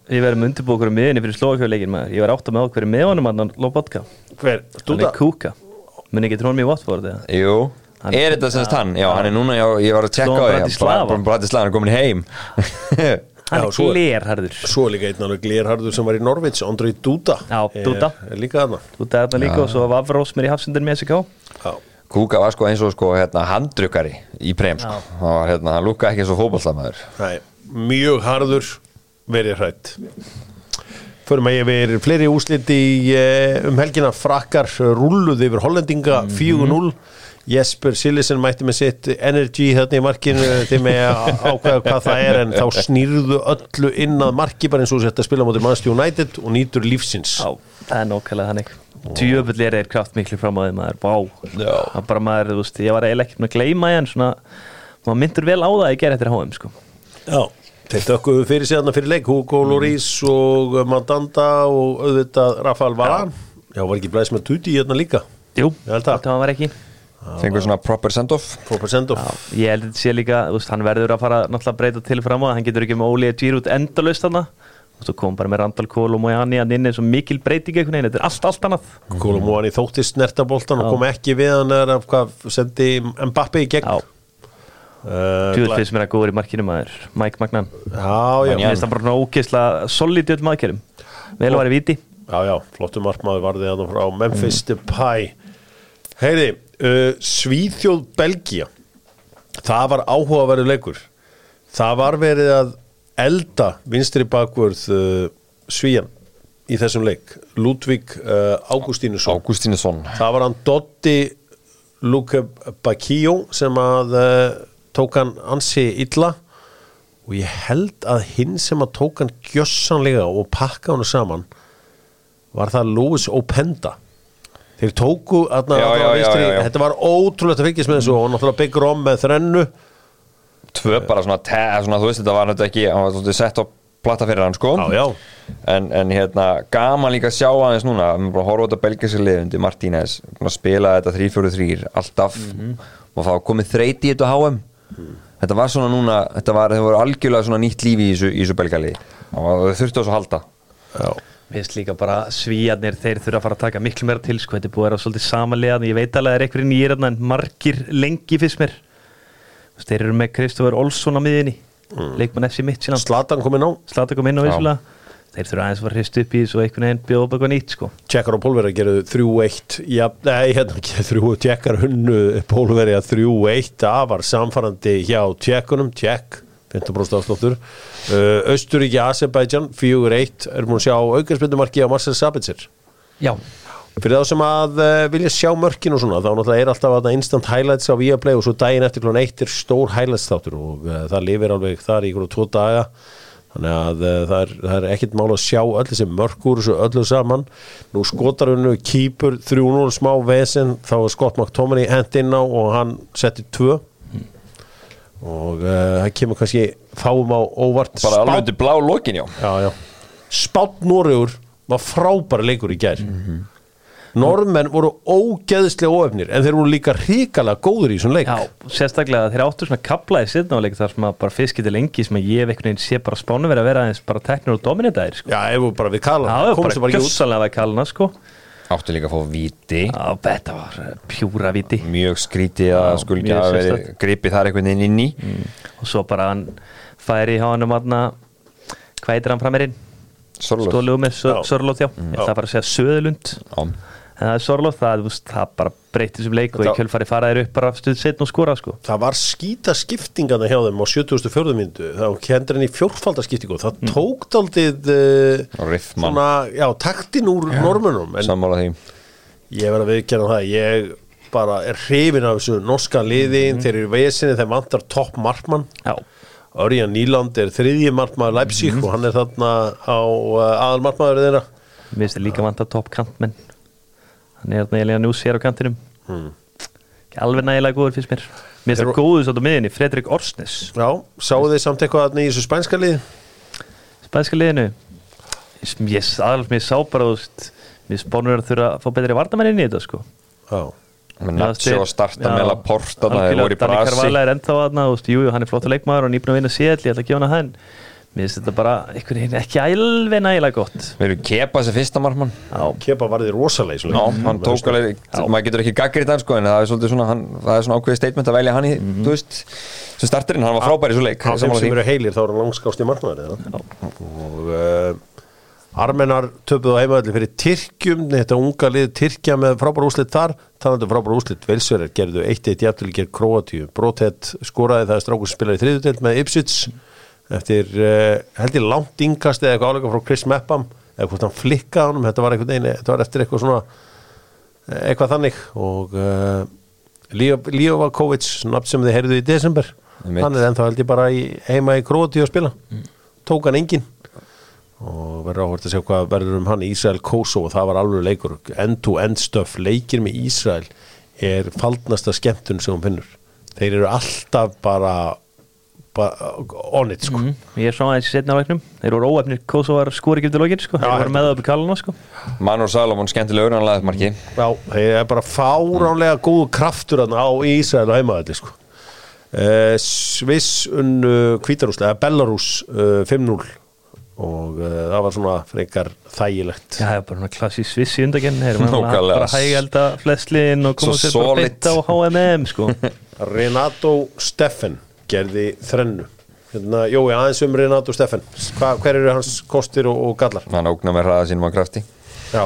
við verðum undirbúkur um miðinni fyrir slókjöfleikin maður. Ég var átt að með okkur með honum að Lobotka hver, Hann Dúda er kúka. Muni ekki trónum í Watford eða? Jú, Hann- er þetta semst hann? Já, hann er núna, já, ég var að tjekka á því Bratislava. Bratislava, hann er komin heim. Hann er svo er- glerharður. svo er líka einn alveg glérharður sem var í Norvits Andrei Dúda Já, Dúda. er, er líka þarna. Þú dæðna líka og svo var Vavrós mér í hafsundur með SK Já. Kúka var sko eins og sko hérna handdrukkari í prem sko. Hann var hérna, hann lúkka ekki eins og fótballtamaður Nei, mjög harður verið hrætt Förum að ég verið fleiri úslit í eh, um helgina. Frakkar rulluð yfir hollendinga 4-0 Jesper Sillisen mætti með sitt energy þarna í markinu. Þeim með að ákveða hvað það er en þá snýrðu öllu inn að marki bara eins og þetta spila mútið Manchester United og nýtur lífsins. Já, það er nákvæmlega þannig Tjöfull er þeir kraft miklu fram á þeim maður, vá. Já. Það bara maður, þú veist, ég var eiginlega ekkert með að gleyma því en svona, maður myndur vel á það að ég ger eftir HM sko. Já, þeir dökkuðu fyrir sig þarna fyrir leik. Hugo Lloris og Mandanda og auðvitað Rafael Varan Já, var ekki blæs með tuti hérna líka? Jú, Ég held það. þetta var ekki. Fengur svona proper send-off. 4% of Já, ég held að þetta sé líka, þú veist, hann verður að fara náttúrulega breyta til fram á, hann getur ekki með Óli að gýra út endalaust þarna og svo kom bara með Randall Kohl og Mojani hann inn svo mikil breyting einhvern veginn, þetta er allt, allt annað. Þótti snertaboltan og Já. kom ekki við hann er hvað sendi Mbappi í gegn? Já, uh, tjóðl finnst mér að góður í markinu maður. Mike Magnan, finnst það bara ógeðslega solid öll maðurkerum, vel að vera í viti já, já, flottum markmaður varði hann frá Memphis Depay. Heyri, uh, Svíþjóð Belgia það var áhugaverður leikur. Það var verið að elda vinstri bakvörð uh, Svíjan í þessum leik. Ludvig uh, Ágústínusson Ágústínesson Það var hann Dotti Luke Bakio sem að uh, tók hann ansi illa. Og ég held að hinn sem að tók hann gjössanlega og pakka hann saman var það Louis Openda. Þeir tóku aðna, Já, já, já, þetta var ótrúlegt að fylgjast með þessu og náttúrulega Big Rom með þrennu tvö bara svona, te, svona þú veist þetta var þetta ekki, hann var svolítið sett á platta fyrir hann sko. Já, já, En, en hérna, gaman líka að sjá aðeins núna við erum bara að horfa á þetta belgiska liðundi Martínez, að spila þetta 3-4-3 alltaf. Og það komið þreyti í þetta HM þetta var svona núna, þetta var, þetta var algjörlega svona nýtt lífi í þessu, þessu belgali og það þurfti á svo að halda. Já. Mér finnst líka bara svíjarnir, þeir þurfa að fara að taka miklu meira til, sko, þetta búið að vera svolítið samanlega, ég veit alveg að það er einhverjir nýjir en margir lengi fyrst mér. Þeir eru með Kristofur Olsson á miðinni, leikmann FC Midtjylland, Slatan komið ná slata kom inn á vissulega. Þeir þurfa aðeins að fara hrist upp í þessu og einhvern veginn bjóða upp eitthvað nýtt, sko. Tjekkar og Pólverja gerðu 3-1 Já, nei, hérna ekki 3 Tjekkar hunnu Pólverja 3-1 Það var samfarrandi hjá Tjekkunum. Tjekk 15% afsláttur. Uh, Östuríki, Azerbaijan 4-1 erum við að sjá aukarspöndumarki á Marcel Sabitzer? Já, fyrir þá sem að uh, vilja sjá mörkin og svona þá náttúrulega er alltaf að instant highlights á Viaplay og svo daginn eftir klón 1 er stór highlights þáttur og uh, það lifir alveg þar í ykkur tvo daga. Þannig að uh, það, er, það er ekkit mál að sjá öll þessi mörkur þessu öllu saman. Nú skotar hennu kýpur 3-0 smá vesen þá er Scott McTominay hent inn á og hann setti 2 og það kemur kannski fáum á óvart. Bara alveg undir blá lokin, já. Já, já. Spátt Noregur var frábæra leikur í gær Normenn voru ógeðslega óefnir en þeir voru líka hrikalega góður í þessum leik já, sérstaklega þeir áttu svona kaplaði sérnáleik þar sem að bara fisk getur lengi sem að ég hef einhvern veginn sé bara spánu verið að vera aðeins bara teknir og dominitaðir sko. Já, ef við bara við kalla Já, komumst bara bara ekki út gjössalega að kalla sko. áttu líka að fá viti Já, þetta var eh, pjúra viti mjög skrítið að Já, skul ekki mjög að verið sérstakt. gripið þar einhvern veginn inn í og svo bara hann færi í hánum aðna hvað heitir hann framirinn? Sorlóð Stóðlegu með Já. Sörlóð, já Ég ætla bara að segja Söðlund Já. En það er Sörlóð, það, það bara breytið sem leik og í Þetta- kjölfari faraðir upp bara stuð setn og skora sko. Það var skýta skiptingana hjá þeim á 74. myndu þá kendur henni fjórfaldaskiptingu. Það tók daldið uh, Og Riffmann. svona, já, taktin úr normunum en sammála því. ég verð að viðkjanna það ég bara er hrifin af þessu norska liði þeir eru í vesinni, þeir vantar topp markmann. Já, Örjan Nýland er þriðji markmaður Leipzig og hann er þarna á uh, aðal markmaður þeirra. Mér finnst þið líka vant að topp kantmenn hann er þarna eiginlega nús hér á kantinum. Ekki alveg nægilega góður finnst mér. Mér finnst það góður svo á miðinni, Fredrik Orsnes. Já, sáu þið samt eitthvað þarna í þessu spænska liði? spænska liðinu? Ég, aðalast mér sá bara mér spánur að þurfa að fá betri vardamenn inn í þetta sko. Já, þeir- að starta já, með Laporta það algjörlega, voru í Danny brasi. Carvalho er ennþá aðna jú, jú, hann er flottur leikmaður og að vinna séll ég ætla að gefa hann að hann mér finnst þetta bara einhvern veginn ekki alveg nægilega gott við erum kepa þessi fyrsta markmann já, Kepa varði rosalega í þessu Já, hann tók alveg, Já. maður getur ekki gaggrið það sko, en það er svolítið svona, hann, það er svona ákveðið statement að velja hann í, Mhm. þú veist, sem starterinn, hann var frábær í svo leik, sammála sem því. eru heilir þá er hann langskást í markmaður eða? og uh, Armenar töpuð á heimaðalli fyrir Tyrkjum þetta unga lið Tyrkja með frábár úslit þar talandu frábár úslit, Velsverðar gerðu 1-1 jafnvel gerð Kroatíu, Brothett skoraði það er strákur sem spilaði í þriðutelt með Ipswich eftir uh, held ég langt yngast eða eitthvað álega frá Chris Mepham eða hvort hann flikkaði honum, þetta var veginn þetta var eftir eitthvað svona eh, eitthvað þannig. Og uh, Líovakovic, nafn sem þið heyrðu í desember, hann er ennþá held ég bara í, heima í Kroatíu að spila. Tók hann engin og verður áhvert að sjá hvað verður um hann Ísrael Kosovo, það var alveg leikur. End-to-end stöf, leikir með Ísrael er faldnasta skemmtun sem hún finnur, þeir eru alltaf bara on it sko, ég er svona aðeins í setna leiknum. Þeir voru óefnir Kosovar skori ekki eftir lokin sko. þeir voru með það upp í kallana sko. Manur Salomon, skemmtilegur, hann laðið marki. já, þeir er bara fáránlega góðu kraftur þarna á Ísrael og heimaðalli sko. Uh, Sviss unnu Kvítarúslega, Belarus uh, 5-0 og uh, það var svona frekar þægilegt. Já, það er bara klassi sviss í undagenn þeir eru bara hægælda flestliðin og koma Svo sér bara beint á HMM sko. Renato Steffen gerði þrennu. Hérna, Jói, aðeins um Renato Steffen. Hva, hver eru hans kostir og, og gallar? Hann ógnar með hraða sínum á krafti. já,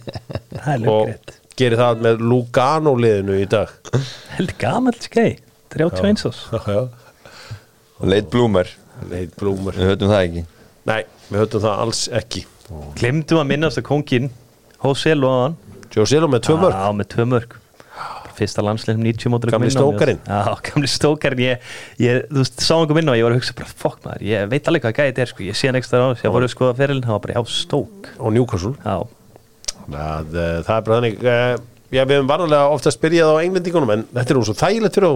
það er og gerir það með Lugano liðinu í dag. Held gamall skei. 31 ás. Leit Bloomer, Leit Blúmer við höfum það ekki. nei, við höfum það alls ekki. Glemdu að minnast að kongin Hosel og hann Joe Silo með tvö mörg Já, með tvö mörg Fyrsta landsleim 90 mótur Gamli stókarinn. Já, gamli stókarinn. Ég, ég, Þú veist, sá einhver minna og ég var að hugsa bara, fokk maður, ég veit alveg hvað gæði þetta er sko. Ég sé hann ekstra á, ég var að skoða ferilin það var bara, já, stók. Og Newcastle. Já, að, uh, það er bara þannig uh, já, við hefum varðanlega ofta spyrjað á englendingunum en þetta er nú svo þægilegt fyrir á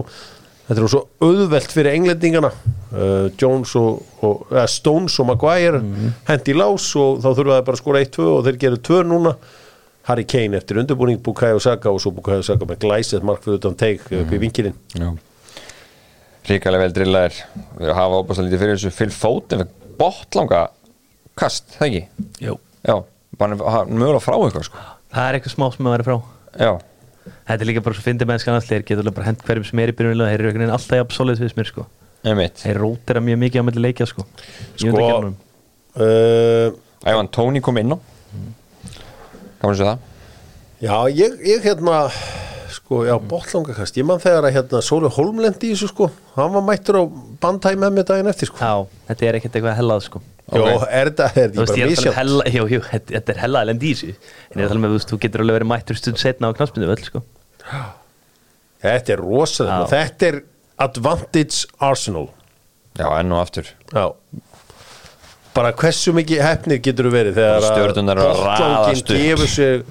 þetta er nú svo auðvelt fyrir englendingana. Uh, Jones og, og uh, Stones og Maguire hendi í lás og þá þurfa það bara að skora 1-2 og þeir geru 2 núna Harry Kane eftir undirbúning Bukayo Saka og svo Bukayo Saka með glæsið mark fyrir utan teik upp í vinkilinn Já. Ríkalega vel drillaðir. Við hafa óbúslega lítið fyrir þessu Phil Foden við botlanga kast, það ekki? Jú. Já, mögulega frá eitthvað sko. það er eitthvað smá sem að vera frá Já, Þetta er líka bara svo fyndið mennskan allir þeir getur bara hent hverjum sem er í byrjunlega þeir eru alltaf jafn solid við mér sko. Þeir rótera mjög mikið á milli leikja sko Í Sko, uh, Ævan Tóni kom inn á. Gaman að segja það. Já, ég, ég hérna sko, já, botlangakast ég man þegar að hérna Sóli Holmlendi í þessu sko, hann var mættur á bandhæ með mér daginn eftir sko. Já, þetta er ekkert eitthvað hellað sko. Jó, er þetta, er þetta bara er um misjátt jú, jú, þetta þetta er hella elend í þessu. En ég er að tala með, þú veist, þú getur alveg verið mættur stund setna á knaspinu völl, sko. Þetta er rosalega, þetta er Advantage Arsenal. Já, enn og aftur. Já Bara hversu mikið hefnir getur þú verið þegar að Stjörnurnar eru að raðast upp. gefur sig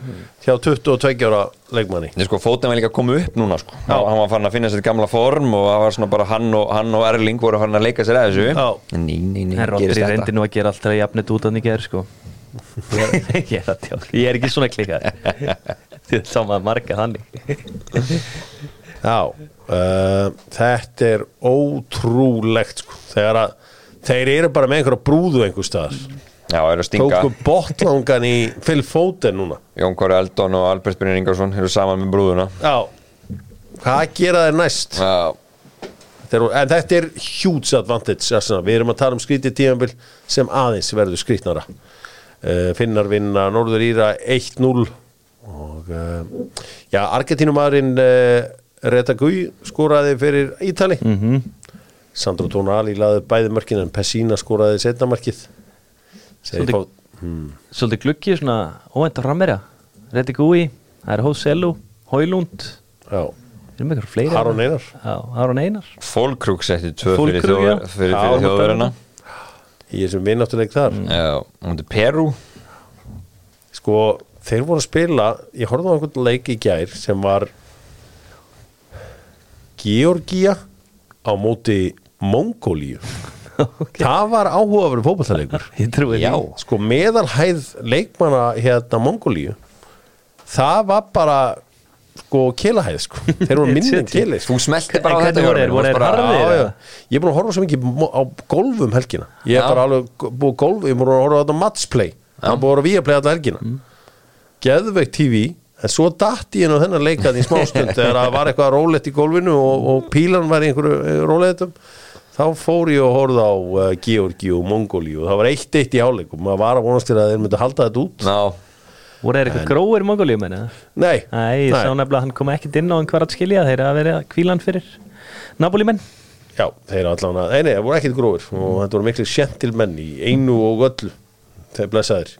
hjá 22 ára leikmanni Nei, sko, fótinn var líka að koma upp núna sko. hann, hann var fann að finna sér gamla form og það var svona bara hann og, hann og Erling voru fann að leika sér að þessu Já. Ný, ný, ný, En gerist reyndi þetta nú að gera alltaf jafnit út að niður, sko Ég er að tjóka Ég er ekki svona klikað Þið sá maður marga þannig Já, uh, þetta er ótrúlegt sko. þegar að þeir eru bara með einhverja brúðu einhver staðar. Já, er að stinga. Tóku botlangan í Phil Foden núna. Jón Kåri Eldon og Albert Brynjar Ingarsson eru saman með brúðuna. Já, hvað gera þeir næst? Já, Þeir, en þetta er huge advantage Arsenal. við erum að tala um skrítið tíðanbill sem aðeins verður skrítnara uh, Finnar vinna Norður Íra 1-0 og uh, já, Argentínumadurinn uh, Reta Gui skoraði fyrir Ítali. Mm -hmm. Sandro Tonali laði bæði mörkin en Pessina skoraði setna markið. Svolítið- Svolítið Svolítið gluggi, svona óvænt að frammerja Reddi Gúi, það er Hóselu Hóilund, Já, við erum eitthvað fleiri Aron Einar. Já, Aron Einar. Fólkrúk setti tvö fyrir, þjóðverðina í þessum vinnáttuleik þar. Já, hún er Peru. Sko, þeir voru að spila ég horfði á einhvern leik í gær sem var Georgia á móti Mongólíu það var Já. því sko meðalhæð leikmanna hérna Mongólíu það var bara sko kelahæð sko þeir voru minni en Shit. kelið sko. Þú smelti bara á þetta voru þeir? Voru bara- harðir? Já. Ég er búin að horfa svo mikið á golf um helgina Ég er bara alveg búin að horfa á þetta matchplay Það er búin að horfa vía play alla helgina mm. Geðveikt TV En svo datt ég á þennan leikað í smástund Þegar það var eitthvað rólegt í golfinu Og, og pílan var í einhverju róletum Þá fór ég og horfði á uh, Georgi og Mongóli Og það var eitt eitt í áleik Og maður var að vonast til að þeir myndu halda þetta út. Ná, Voru þeir eitthvað gróir mongolíum en Nei, Nei, ég sá nefnilega að hann kom ekkert inn á einhver að skilja þeir að vera kvílan fyrir Napoli menn Já, þeir eru allan að, nei, nei, það voru ekkit grófir og þetta voru miklu sjentil menn í einu og öllu, þeir blessaðir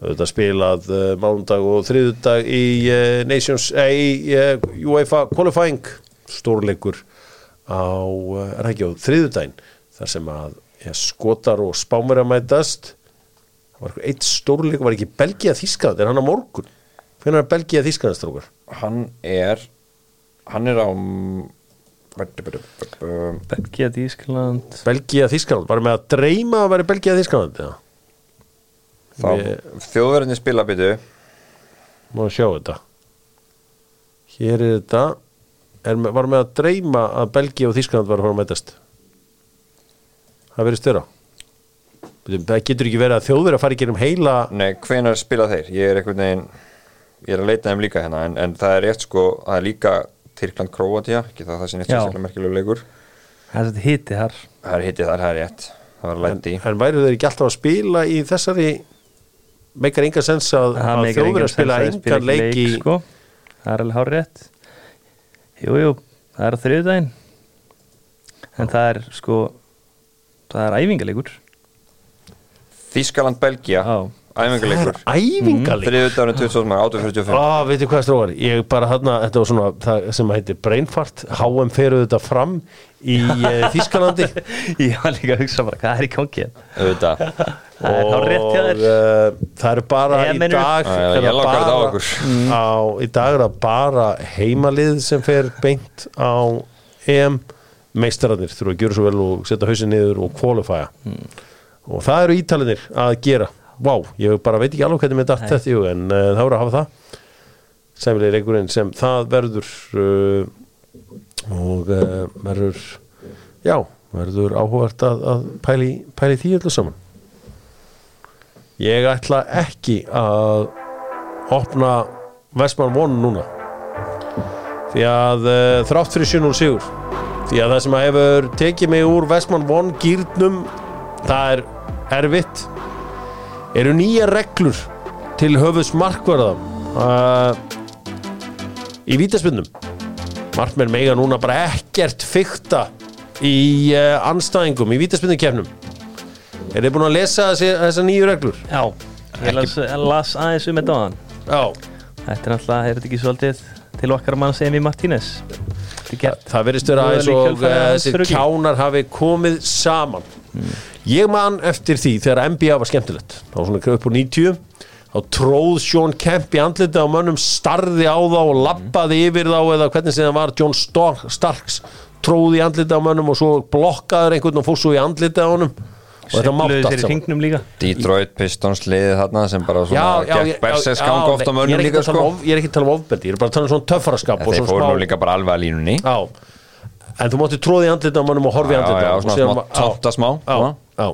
þetta spilað uh, mánundag og þriðudag í uh, Nations, eh, í uh, UEFA Qualifying stórleikur á, uh, er það ekki á þriðudaginn, þar sem að ja, skotar og spámur að mætast. Það var eitt stórleikur var ekki Belgia Þískland, er hann á morgun? Hvernig er Belgia Þískland strókar? hann er Hann er á Belgia, Ískland Belgia Þískland, var með að dreyma að vera Belgia Þískland, já Þjóðverðinni spila byttu Má sjá þetta. Hér er þetta. Er, Var með að dreyma að Belgia og Þískland var að fara að mætast. Það verið störa Það getur ekki verið að þjóður að fara ekki um heila Nei, hvenær spila þeir? Ég er einhvern veginn Ég er að leita þeim líka hérna En, en það er rétt sko Það er líka Tyrkland Króatia Ekki það það sem eitt sérstaklega merkilegu leikur. Það er þetta hiti þar. Það er hittið þar, það er rétt. Það var að lendi í En væru þeir ekki alltaf að spila í þessari meikar enga sens að, að þjóður að spila þeir engan leik í sko. Það er alveg hár rétt Jú, jú, það er á þriðudaginn En það er sko Það er æfingaleikur Þískaland, Já. Það er Æfingarleikur æfingarleik Þriðudagurinn 2000 845 Á, veitir hvað stróðar, ég bara þarna, þetta var svona það sem heitir brainfart, HM feruðu þetta fram í uh, Þískalandi Ég var líka að hugsa bara, hvað er í gangi Auðvitað. Það er hár rétt hjá þér. Uh, það eru bara í dag ég langar þetta á bara- okkur. á, í dag er það bara heimalið sem fer beint á EM. Meistararnir þurfa að gera svo vel og setja hausin niður og qualifya. Og það eru ítalinir að gera Vá, ég bara veit ekki alveg hvernig datt Nei. þetta hug en uh, það voru að hafa það. Sæmilegir einhverjum sem það verður uh, og uh, verður já, verður áhugavert að, að pæli, pæli því öllu saman. Ég ætla ekki að opna Vestmann One núna. Því að þrátt fyrir 7-0 sigur því að það sem að hefur tekið mig úr Vestmann One gýrnum það er erfitt eru nýja reglur til höfus markvarða uh, í vítaspinnum markmenn mega núna bara ekkert fykta í uh, anstæðingum í vítaspindukefnum er þið búin að lesa þessi, þessar nýju reglur? Já, ég las, las aðeins um þetta á hann Já, Þetta er náttúrulega, er þetta ekki svolítið til okkar manns Emi Martínez? Þetta er gert það verðist vera eins Voðalega í og þessu rugli. kjánar hafi komið saman ég man eftir því þegar NBA var skemmtilegt. Þá var svona upp úr 90 þá tróð Sean Kemp í andlita á mönnum starði á þá og lappaði yfir þá eða hvernig sem það var John Star- Starks tróð í andlita á mönnum og svo blokkaður einhvern og fór svo í andlita á honum. Og þetta mátt allt saman. Detroit Pistons liðið þarna sem bara svona Já, já, gekk ég- Berserks já, ganga já, oft á ég er mönnum ekki líka sko um of- Ég er ekki að tala um ofbeldi, ég er bara að tala um svona töffaraskap og Þeir svona fóru smá- nú líka bara alveg að línunni Já, en þú mátti tróði andlita á mönnum og horfi andlita á svona Síðan smá svona. já.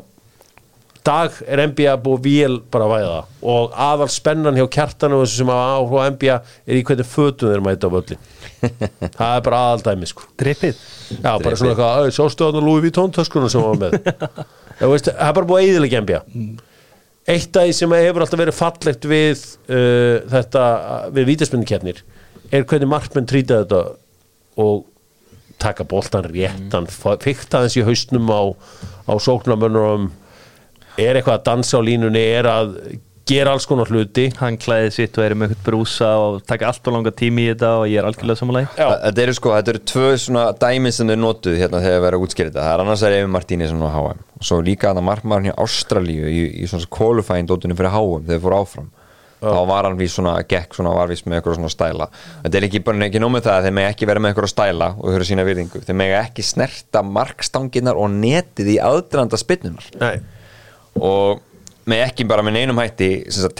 Dag er NBA búið vél bara að væða og aðal spennan hjá kjartanu þessu sem að áhuga NBA er í hvernig fötum þeir mæta á völlin það er bara aðal dæmi sko. Drippið Já, bara svona eitthvað, "Æ, sástu að Louis Vuitton töskunum sem var með? Já, veist, það er bara búið að eðilega NBA Eitt af því sem hefur alltaf verið fallegt við uh, þetta, við vítaspindikeppnir er hvernig markmenn trýta þetta og taka boltan réttan, mm. fykta þess í haustnum á, á sóknarmönnum er eitthvað að dansa á línunni er að gera alls konar hluti. Hann klæði sitt og er með eitthvað brúsa og taka allt og langa tími í þetta og ég er algjörlega samanlega Já. Þetta eru sko, þetta eru tvö svona dæmi sem þau notuð hérna þegar við erum að útskýra þetta. Það er annars er Efi Martínez á HM og svo líka að markmaðurinn í Ástralíu í, í svona qualifying dóttunum fyrir HM þegar þau fóru áfram þá var hann við svona, gekk svona, var við með eitthvað svona stæla. Þetta er ekki ekki nómið það að þeir mega ekki vera með eitthvað stæla og eru sína virðingu. Þeir mega ekki snerta markstanginnar og netið í aðdraðanda spinnunar Nei, og með ekki bara með neinum hætti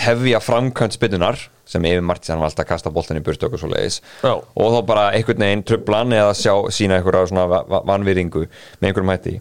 hefja framkvæmt spinnunar sem Efi Martins hann var alltaf að kasta boltan í burtu og svo leiðis Já. og þá bara einhvern veginn trublan eða sjá sína einhverja svona va- va- vanvirðingu með einhverjum hætti.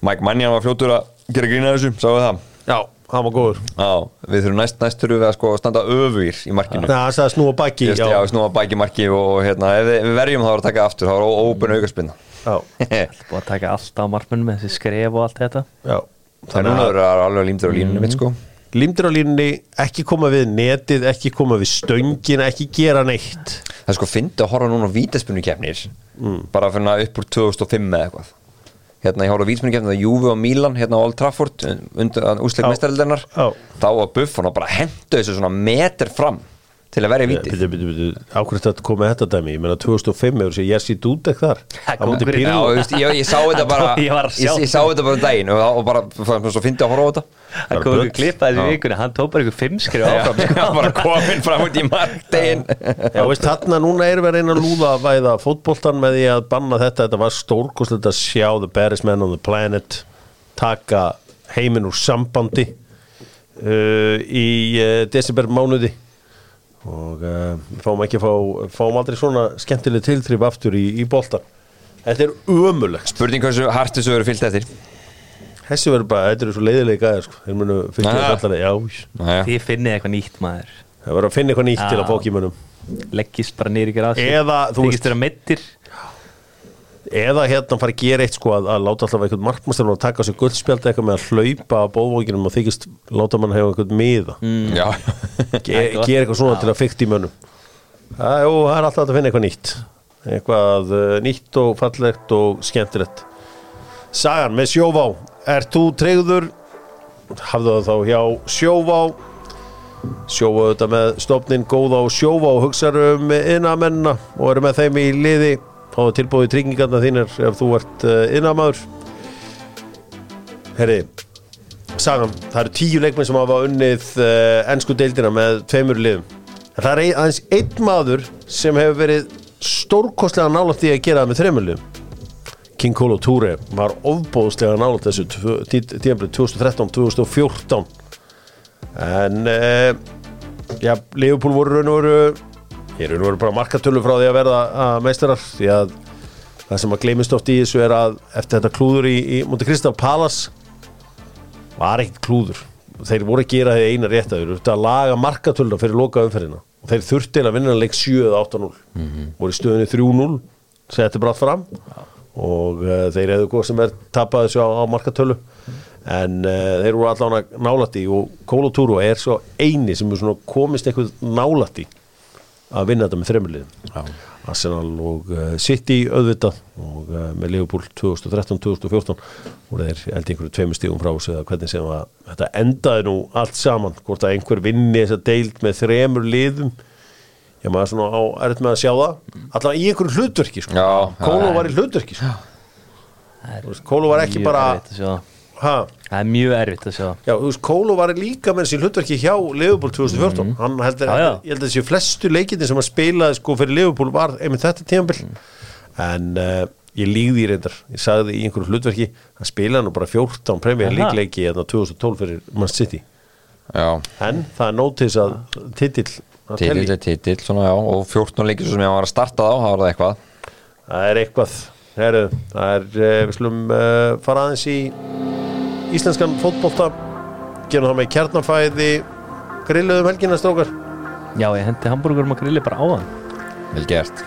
Mike Mannian var fljótur að gera grína þessu, sáu það? Já, hann var góður. Já, við þurfum næst, næst þurfum við að sko standa öfugir í markinu. Nei, hann sagði að snúa baki Just, já, snúa bæki marki og hérna, ef við, við verjum þá að taka aftur, þá er ópen aukarspinna já, Búið að taka allt á markmennum með þessi skref og allt þetta. Já. Það er núna að vera alveg límdur á línunni mitt sko. Límdur á línunni, ekki koma við netið, ekki koma við stöngin, ekki gera neitt. Það er sko fyndi að horfa núna á vítaspunni kefnir bara fyrir að upp úr 2005 eða eitthvað hérna ég horfa á kefnir það Juve og Milan hérna á Old Trafford undir úsleik Já. mestareldarinnar Já. þá var Buffon að bara hendu þessu svona meter fram til að verja bitu, ákveðt að koma með þetta dæmi? Ég meina 2005 hefur sér Jesse Dudek þar? Ég, ég sá þetta bara Ég að ég, ég sá þetta bara um daginn og, bara, svo fyndi að horfa á þetta. Það kom bull. ykkur klippaði þessi vikunni Hann tók bara ykkur fimm skref áfram sko. Já, bara komin fram út í marktegin Já, veist, þarna núna erum við að reyna að lúða að væða fótboltan með því að banna þetta. Þetta var stórkostlegt að sjá the baddest man on the planet taka heiminn úr sambandi uh, í uh, desember mánuði og uh, fáum ekki að fá fáum aldrei svona skemmtileg tiltrif aftur í, í boltan Þetta er ömulegt Spurning hversu hart þessu verið fyllt eftir. Þessi verður bara, þetta eru svo leiðilega gæðir sko. Þeir munu allavega Já, Næja. Þið finnið eitthvað nýtt maður. Það verður að finna eitthvað nýtt Já. til að fók í munum Leggist bara nýri ykkur að Eða, þú veist- Þykist vera meittir eða hérna fara að gera eitt sko að, að láta alltaf einhvern markmastur að taka á sig guldspjald eitthvað með að hlaupa á bóðvókinum og þykist láta mann hefa einhvern miða. Mm. Gera eitthvað svona til að fykta í mönnum. Það, er alltaf að finna eitthvað nýtt. Eitthvað uh, nýtt og fallegt og skemmtilegt. Sagan með sjóvá. Er þú treyður hafðu það þá hjá sjóvá. Sjóvá þetta með stofnin góða og sjóvá og hugsaðu um innamenna og eru með þeim í liði þá er tilbúið tryggingarna þínir ef þú ert uh, innamaður Herri Sagan, það eru tíu leikmenn sem hafa unnið ennsku deildina með tveimur liðum. Það er ein, aðeins einn maður sem hefur verið stórkostlega nálægt því að gera það með þreimur liðum. King Kolo Toure var ofbóðslega nálægt þessu tíðanblið 2013-2014 en uh, já, Leopold voru raun og veru ég raun og veru bara markatölu frá því að verða að meistarar því að það sem að gleymist oft í þessu er að eftir þetta klúður í, í Monte Cristo Palace var ekkert klúður. Þeir voru að gera því eina rétt að þeir eru að laga markatöluna fyrir loka umferðina. Og þeir þurfti að vinna leik 7 eða 8-0 voru í stöðunni 3-0 setti brátt fram. Og uh, þeir hefðu góð sem er tapað þessu á, á markatölu. En uh, þeir voru allan nálætti og Kolo Turo er svo eini sem er komist eitthvað nálætti að vinna þetta með þremuliðum Arsenal og uh, City auðvitað og uh, með Liverpool 2013-2014 og þeir held einhverju tveimur stígum frá sig eða hvernig sem að þetta endaði nú allt saman hvort að einhver vinni þessa deild með þremur liðum. Ég maður svona á erut með að sjá það allavega í einhverju hlutverki sko. Já, Kólo var í hlutverki sko. Kólo var ekki bara ha, Það er mjög erfitt að sjá. Já, þú veist, Kólo var líka með þessi hlutverki hjá Liverpool 2014 hann heldur, Já, já. ég held að þessi flestu leikindi sem að spilaði sko fyrir Liverpool var einmitt þetta tíðanbill en uh, ég líði í reyndar, ég sagði í einhverju hlutverki hann spilaði nú bara 14 Premier Aha. League leiki hérna 2012 fyrir Man City. Já, en það er nótis að titill að titill er titill svona, já, og 14 leikir sem ég var að starta á, það var það eitthvað. Það er eitthvað Heru, það er, uh, við slum uh, fara aðeins í íslenskan fótbolta gerum það með kjarnafæði grilluðum helgina strókar Já, ég hendi hambúrgurum og grilli bara á það. Vel gert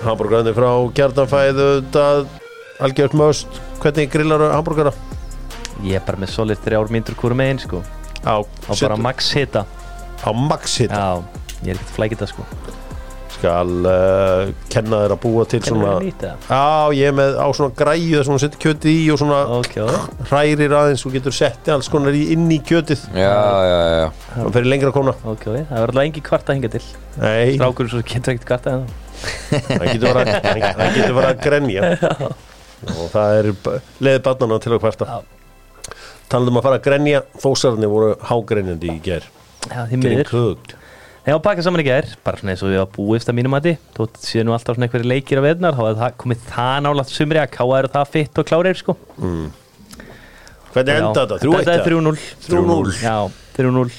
Hamburgerandi frá kjartanfæðu það algjört möst hvernig grillar hamburgera Ég er bara með solid þrjár myndur hvort megin, sko. á, Á bara max hita. á max hit Já, ég er ekkert flækita, sko. Skal uh, kenna þér að búa til Kennum svona við nýtt það? já ég er með á svona græju þar sem hún setur kjötið í og svona Ok, hrærir aðeins og getur setti alls konar í, inn í kjötið Já, já, já, já og fyrir lengra kona Ok. Það verður alveg engi kvart að hinga til. nei, Strákur svo getur ekkert kvart að það getur verið að- hann- hann getur verið að grenja og það er leið barnana til að kvarta Já. talandi um að fara að grenja þósarni voru hágrenjandi í ger Já, því getting miður. cooked Þegar að pakka saman í gær, bara svona eins og við var búist að mínum mati, þótt séu nú alltaf svona einhverju leikir á veðnar, þá er það komið það nálægt sumri að káa eru það fitt og klárir, sko. hvernig enda þetta? 3-1 Þetta er 3-0. 3-0. Já, 3-0.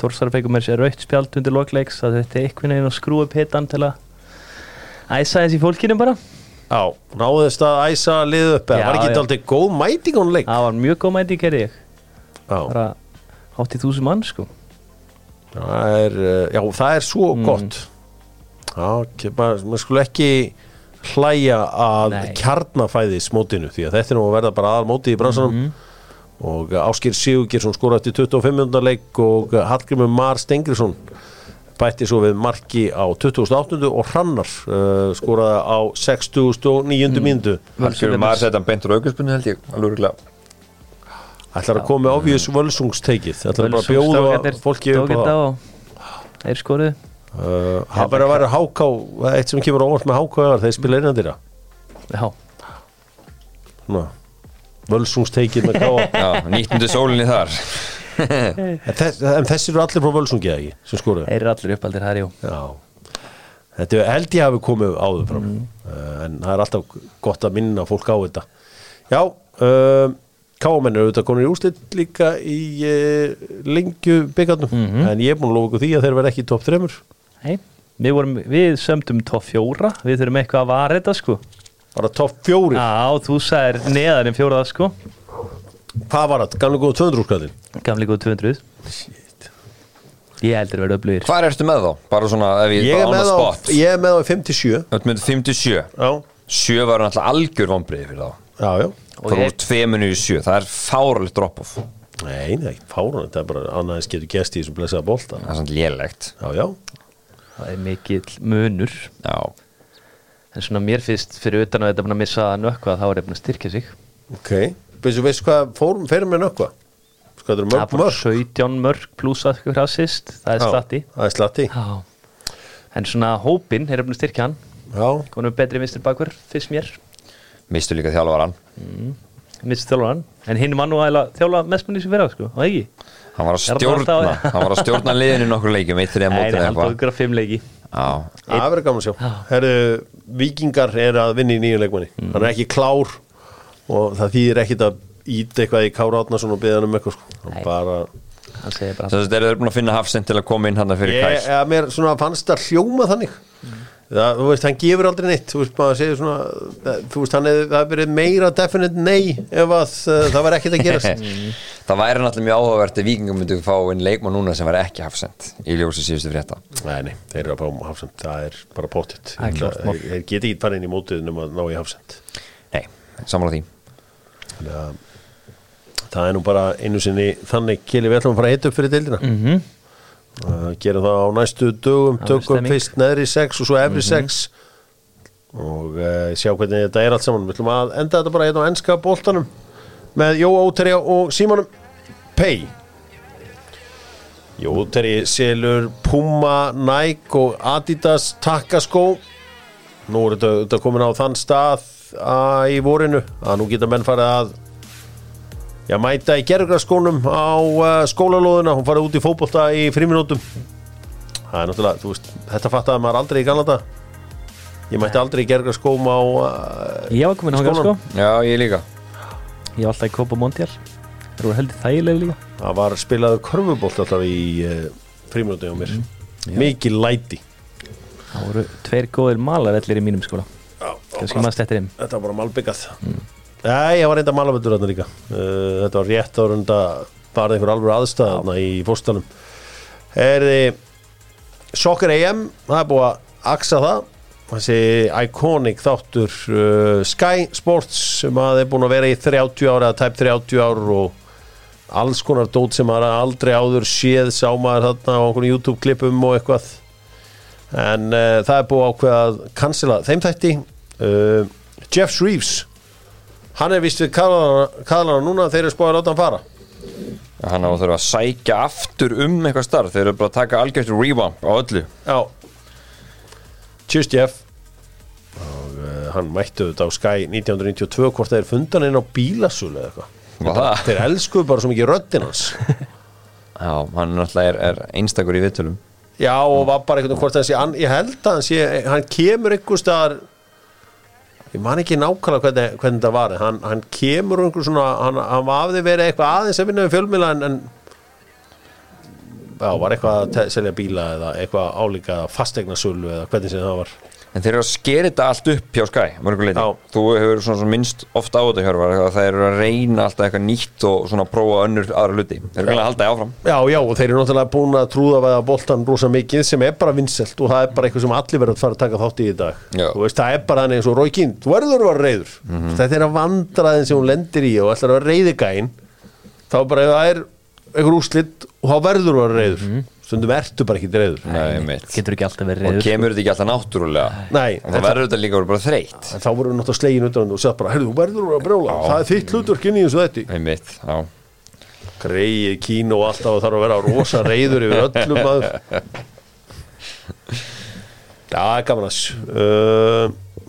Tórsara feikum mér sér rautt spjald undir lokleiks, það þetta er einhvern veginn að skrúa upp hitan til að æsa þessi fólkinu bara. Já, náðist að æsa liðu upp Já, var ekki já. þetta aldrei góð mæting á leik Það var mjög góð mæti í gerði ég. Já, Bara hátt í þúsum mann, sko. Það er, uh, já, það er svo Mm. gott Já, maður maður skulle ekki hlæja að Nei. kjarnafæði smótinu því að þetta er nú að verða bara aðal móti í bransanum Mhm. og Áskir Sigurgeirsson skora eftir 25 minúndar leik og Hallgrimur Mar Stengrisson bætti svo við marki á 28. og Hrannar uh, skoraði á 69. Mm. mínútu Halkjör maður setja hann beint úr aukarspunni held ég, alveg örgulega ætlar að koma með obvious völsungsteikið ætlar bara að bjóða fólki upp það skoruðu. Uh, Það bara að vera háká eitt sem kemur á orð með háká er þeir spila innandira Já, Völsungsteikið með káa Já, nýttundi sólinni þar. En, þess, en þessi eru allir frá Völsungi eða ekki sem skoruðu? Þeir eru allir uppaldir þar, þetta er- held ég hafi komið áður fram Mm. uh, en það er alltaf gott að minna fólk á þetta. Já, káamenn eru auðvitað konur í úrslit líka í uh, lengju byggarnum Mhm. en ég er búin að lofa ykkur því að þeir verða ekki í topp 3 Nei, við, vorum, við sömdum topp fjóra, við þurfum eitthvað að vara þetta sko. Bara topp 4, Já, þú sagðir neðar en fjóraða sko. Hvað var það? Gamlega góða 200 úrskallin Gamli góð 200 Ég heldur að vera öflugir Hvað ertu með þá? Bara svona, ef ég, Ég er með á, spot. ég er með á í 57 Þú ert með 57 Já, 7 var náttúrulega algjör vombriði fyrir þá já, já. Og Það ég- voru 2 minu í 7, það er fáralegt drop-off. Nei, nei, fáran, þetta er bara annaðins getur gest í þessum blessaða bolta. Það er svona lélegt. Já, Það er mikill munur. Já, En svona mér fyrst fyrir utan að þetta er að missa nökkva þá er ég búin að styrkja sig. Ok. Veistu, veistu hvað fórum, ferum með nökkva? Sko, þetta eru Það mörg er mörg 17 mörg pluss að eitthvað assist Það er Já, slatti. Það er slatti. Já. En svona hópin er að styrkja hann. Já, Konum betri vinstir bakur, fyrst mér mistu líka þjálfaran Minnst þjálfaran En hinn var nú að þjálfa mest manni sem vera sko, og ekki? Hann var að stjórna. Hann var að stjórna liðinu í nokkur leikjum Eitt þegar mótið nei, hann tók eitthvað ykkur að fimm leiki. Já, það verður gaman að sjá. Herru, vikingar er að vinna í nýju leikmanni. Mm. Hann er ekki klár og það þýðir ekkit að íta eitthvað í Kára Átnason og beða hann um eitthvað sko. Bara Hann segir bara þess að þeir eru búin að finna hafsend til að koma inn hann fyrir Ég, kæs eða mér svona fannst það hljóma þannig það, þú veist, hann gefur aldrei neitt. Þú veist, maður segir svona það- þú veist, hann hefði, það hefði verið meira definite nei ef að uh, það var ekkert að gerast. Það væri náttúrulega mjög áhugavert ef vikingum myndu fá inn leikmann núna sem væri ekki hafsend í ljósi síðustu frétta. Nei, nei, þeir eru að fá hafsend það er bara pottitt er þeir, geti ekki farið inn í mótið um að ná í hafsend Nei, samanlega því. Þannig að það er nú bara einu sinni þannig keli við ætlum að fara að hita upp fyrir deildina. Mm uh, gerum það á næstu dögum tökum fyrst neðri sex og svo efri sex. Og uh, sjá hvernig þetta er allt saman. Við ætlum að enda þetta bara hérna á enska boltanum með Jó Óterja og Símanum Pay Jó Óterji selur Puma, Nike og Adidas takkaskó. Nú er þetta, þetta komin á þann stað að, í vorinu að nú geta menn farið að Já, mæta í gerðgraskónum á uh, skólalóðuna, hún farið út í fótbolta í fríminútum. Það er náttúrulega, þú veist, þetta fattaði maður aldrei í galanda. Ég mætti aldrei í gerðgraskóm á uh, Ég var komin á Skólanum. Já, ég líka Ég var alltaf í Copa Mondial Það eru heldur þægilega líka Það var spilaður körfubolt alltaf í uh, fríminúti á mér. Mikið læti. Það voru tveir góðir malarvellir í mínum skóla Já, Kannski maður slettir inn Þetta var bara malbyggað. Nei, ég var reynda malavöldur þarna líka. Uh, þetta var rétt ára en það var einhver alveg aðstæð þarna í fórstanum. Er þið Soccer AM, það er búið að aksa það. Þessi iconic þáttur uh, Sky Sports sem að er búin að vera í 30 ára, tæp 30 ár og alls konar dót sem maður aldrei áður séð sá maður þarna á einhvern YouTube klippum og eitthvað en uh, það er búið að ákveða að cancela þeim þætti Jeff Shreves hann er vist við kaðlana núna þeir eru spáðið að láta hann fara. Hann á að þurfa að sækja aftur um eitthvað starf. Þeir eru bara að taka algjört revamp á öllu. Já. Cheers Jeff. Og uh, hann mættu þetta á Sky 1992 hvort þeir fundan inn á bílasölu eða eitthvað. Þeir elskuðu bara svo mikið röddinn hans. Já, hann náttúrulega er, er einstakur í viðtölum. Já og var bara veginn hvort hann, ég held að hann sé, hann kemur einhver staðar ég man ekki nákvæmlega hvernig, hvernig það var hann, hann kemur einhver svona hann, hann hafði verið eitthvað aðeins að vinna við fjölmila en, en já, var eitthvað að selja bíla eða eitthvað álíka eða fastegnasölu eða hvernig sem það var En þeir eru að skera þetta allt upp hjá. Já. Þú hefur svona, svona minnst ofta á þetta hjörvar að það eru að reyna alltaf eitthvað nýtt og svona prófa önnur aðra hluti. Þeir eru að halda því áfram. Já, já, og þeir eru náttúrulega búin að trúða veða boltan rosa mikið sem er bara vinnselt og það er bara eitthvað sem allir verður að fara að taka þátt í í dag. Já. Þú veist, það er bara hann eins og Rói Kín þú verður að vera reyður þetta er að vandraðin sem hún lendir í og ætlar að vera reyðigæin þá bara ef það er einhver úslit og þá verður að vera reyður stundum ertu bara ekki reyður Getur ekki alltaf verið Og reyður kemur þetta ekki alltaf náttúrulega? Nei, Og það verður þetta líka bara þreytt. En þá voru náttúrulega slegin utan og sagt bara, heyrðu, þú verður að brjóla. Það er þitt hlutverk inn í þessu þetta greið kín og alltaf og þarf að vera rosa reyður yfir öllum maður. Já, það er gaman að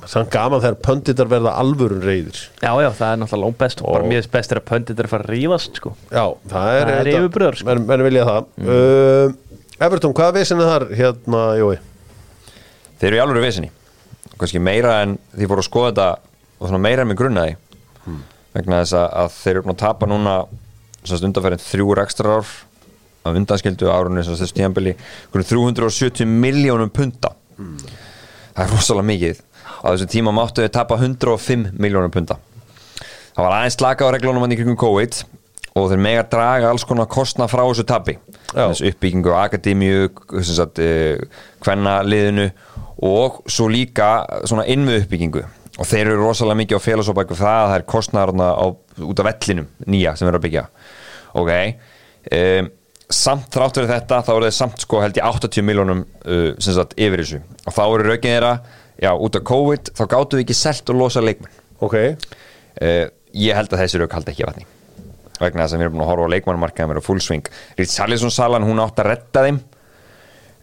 Þannig gaman þegar pönditar verða alvörun reyðir Já, já, það er náttúrulega langt best. Og bara mjög best er að pöndit að fara að rífast sko. Já, það er, Það er yfirburðar, sko. menn, menn vilja það. Uh, Everton, hvaða vesinn er þar hérna, Jói? Þeir eru í alvöru vesinni. Kannski meira en því fóru að skoða þetta og svona meira en með grunnaði vegna þess að, að þeir eru búin að tapa núna svona undanfærin þrjú ekstra ár af undanskildu árunni sem þessu tíðanbili 370 miljónum punta. Það er rosalega mikið á þessum tíma máttu þau tapa 105 miljónum punta það var aðeins slaka á reglunum hann í kringum COVID og þeir mega draga alls konar kostna frá þessu tapi. Já. þessu uppbyggingu á akademíu sem sagt, hvenna liðinu og svo líka svona innvið uppbyggingu og þeir eru rosalega mikið á félagsóbæku það að það er kostnaðarna á, út af vellinum nýja sem er að byggja. Ok um, samt þrátt fyrir þetta þá eru þeir samt sko held ég 80 miljónum uh, sem sagt yfir þessu. Og þá eru raukinn þeirra já út af COVID þá gáttu við ekki selt og losa leikmenn. Ok, uh, ég held að þessi rauk haldi ekki að vatni. Vegna þess að við erum búin að horfa á leikmannmarkaðum er á full swing. Rít Salisson salan hún átt að redda þeim.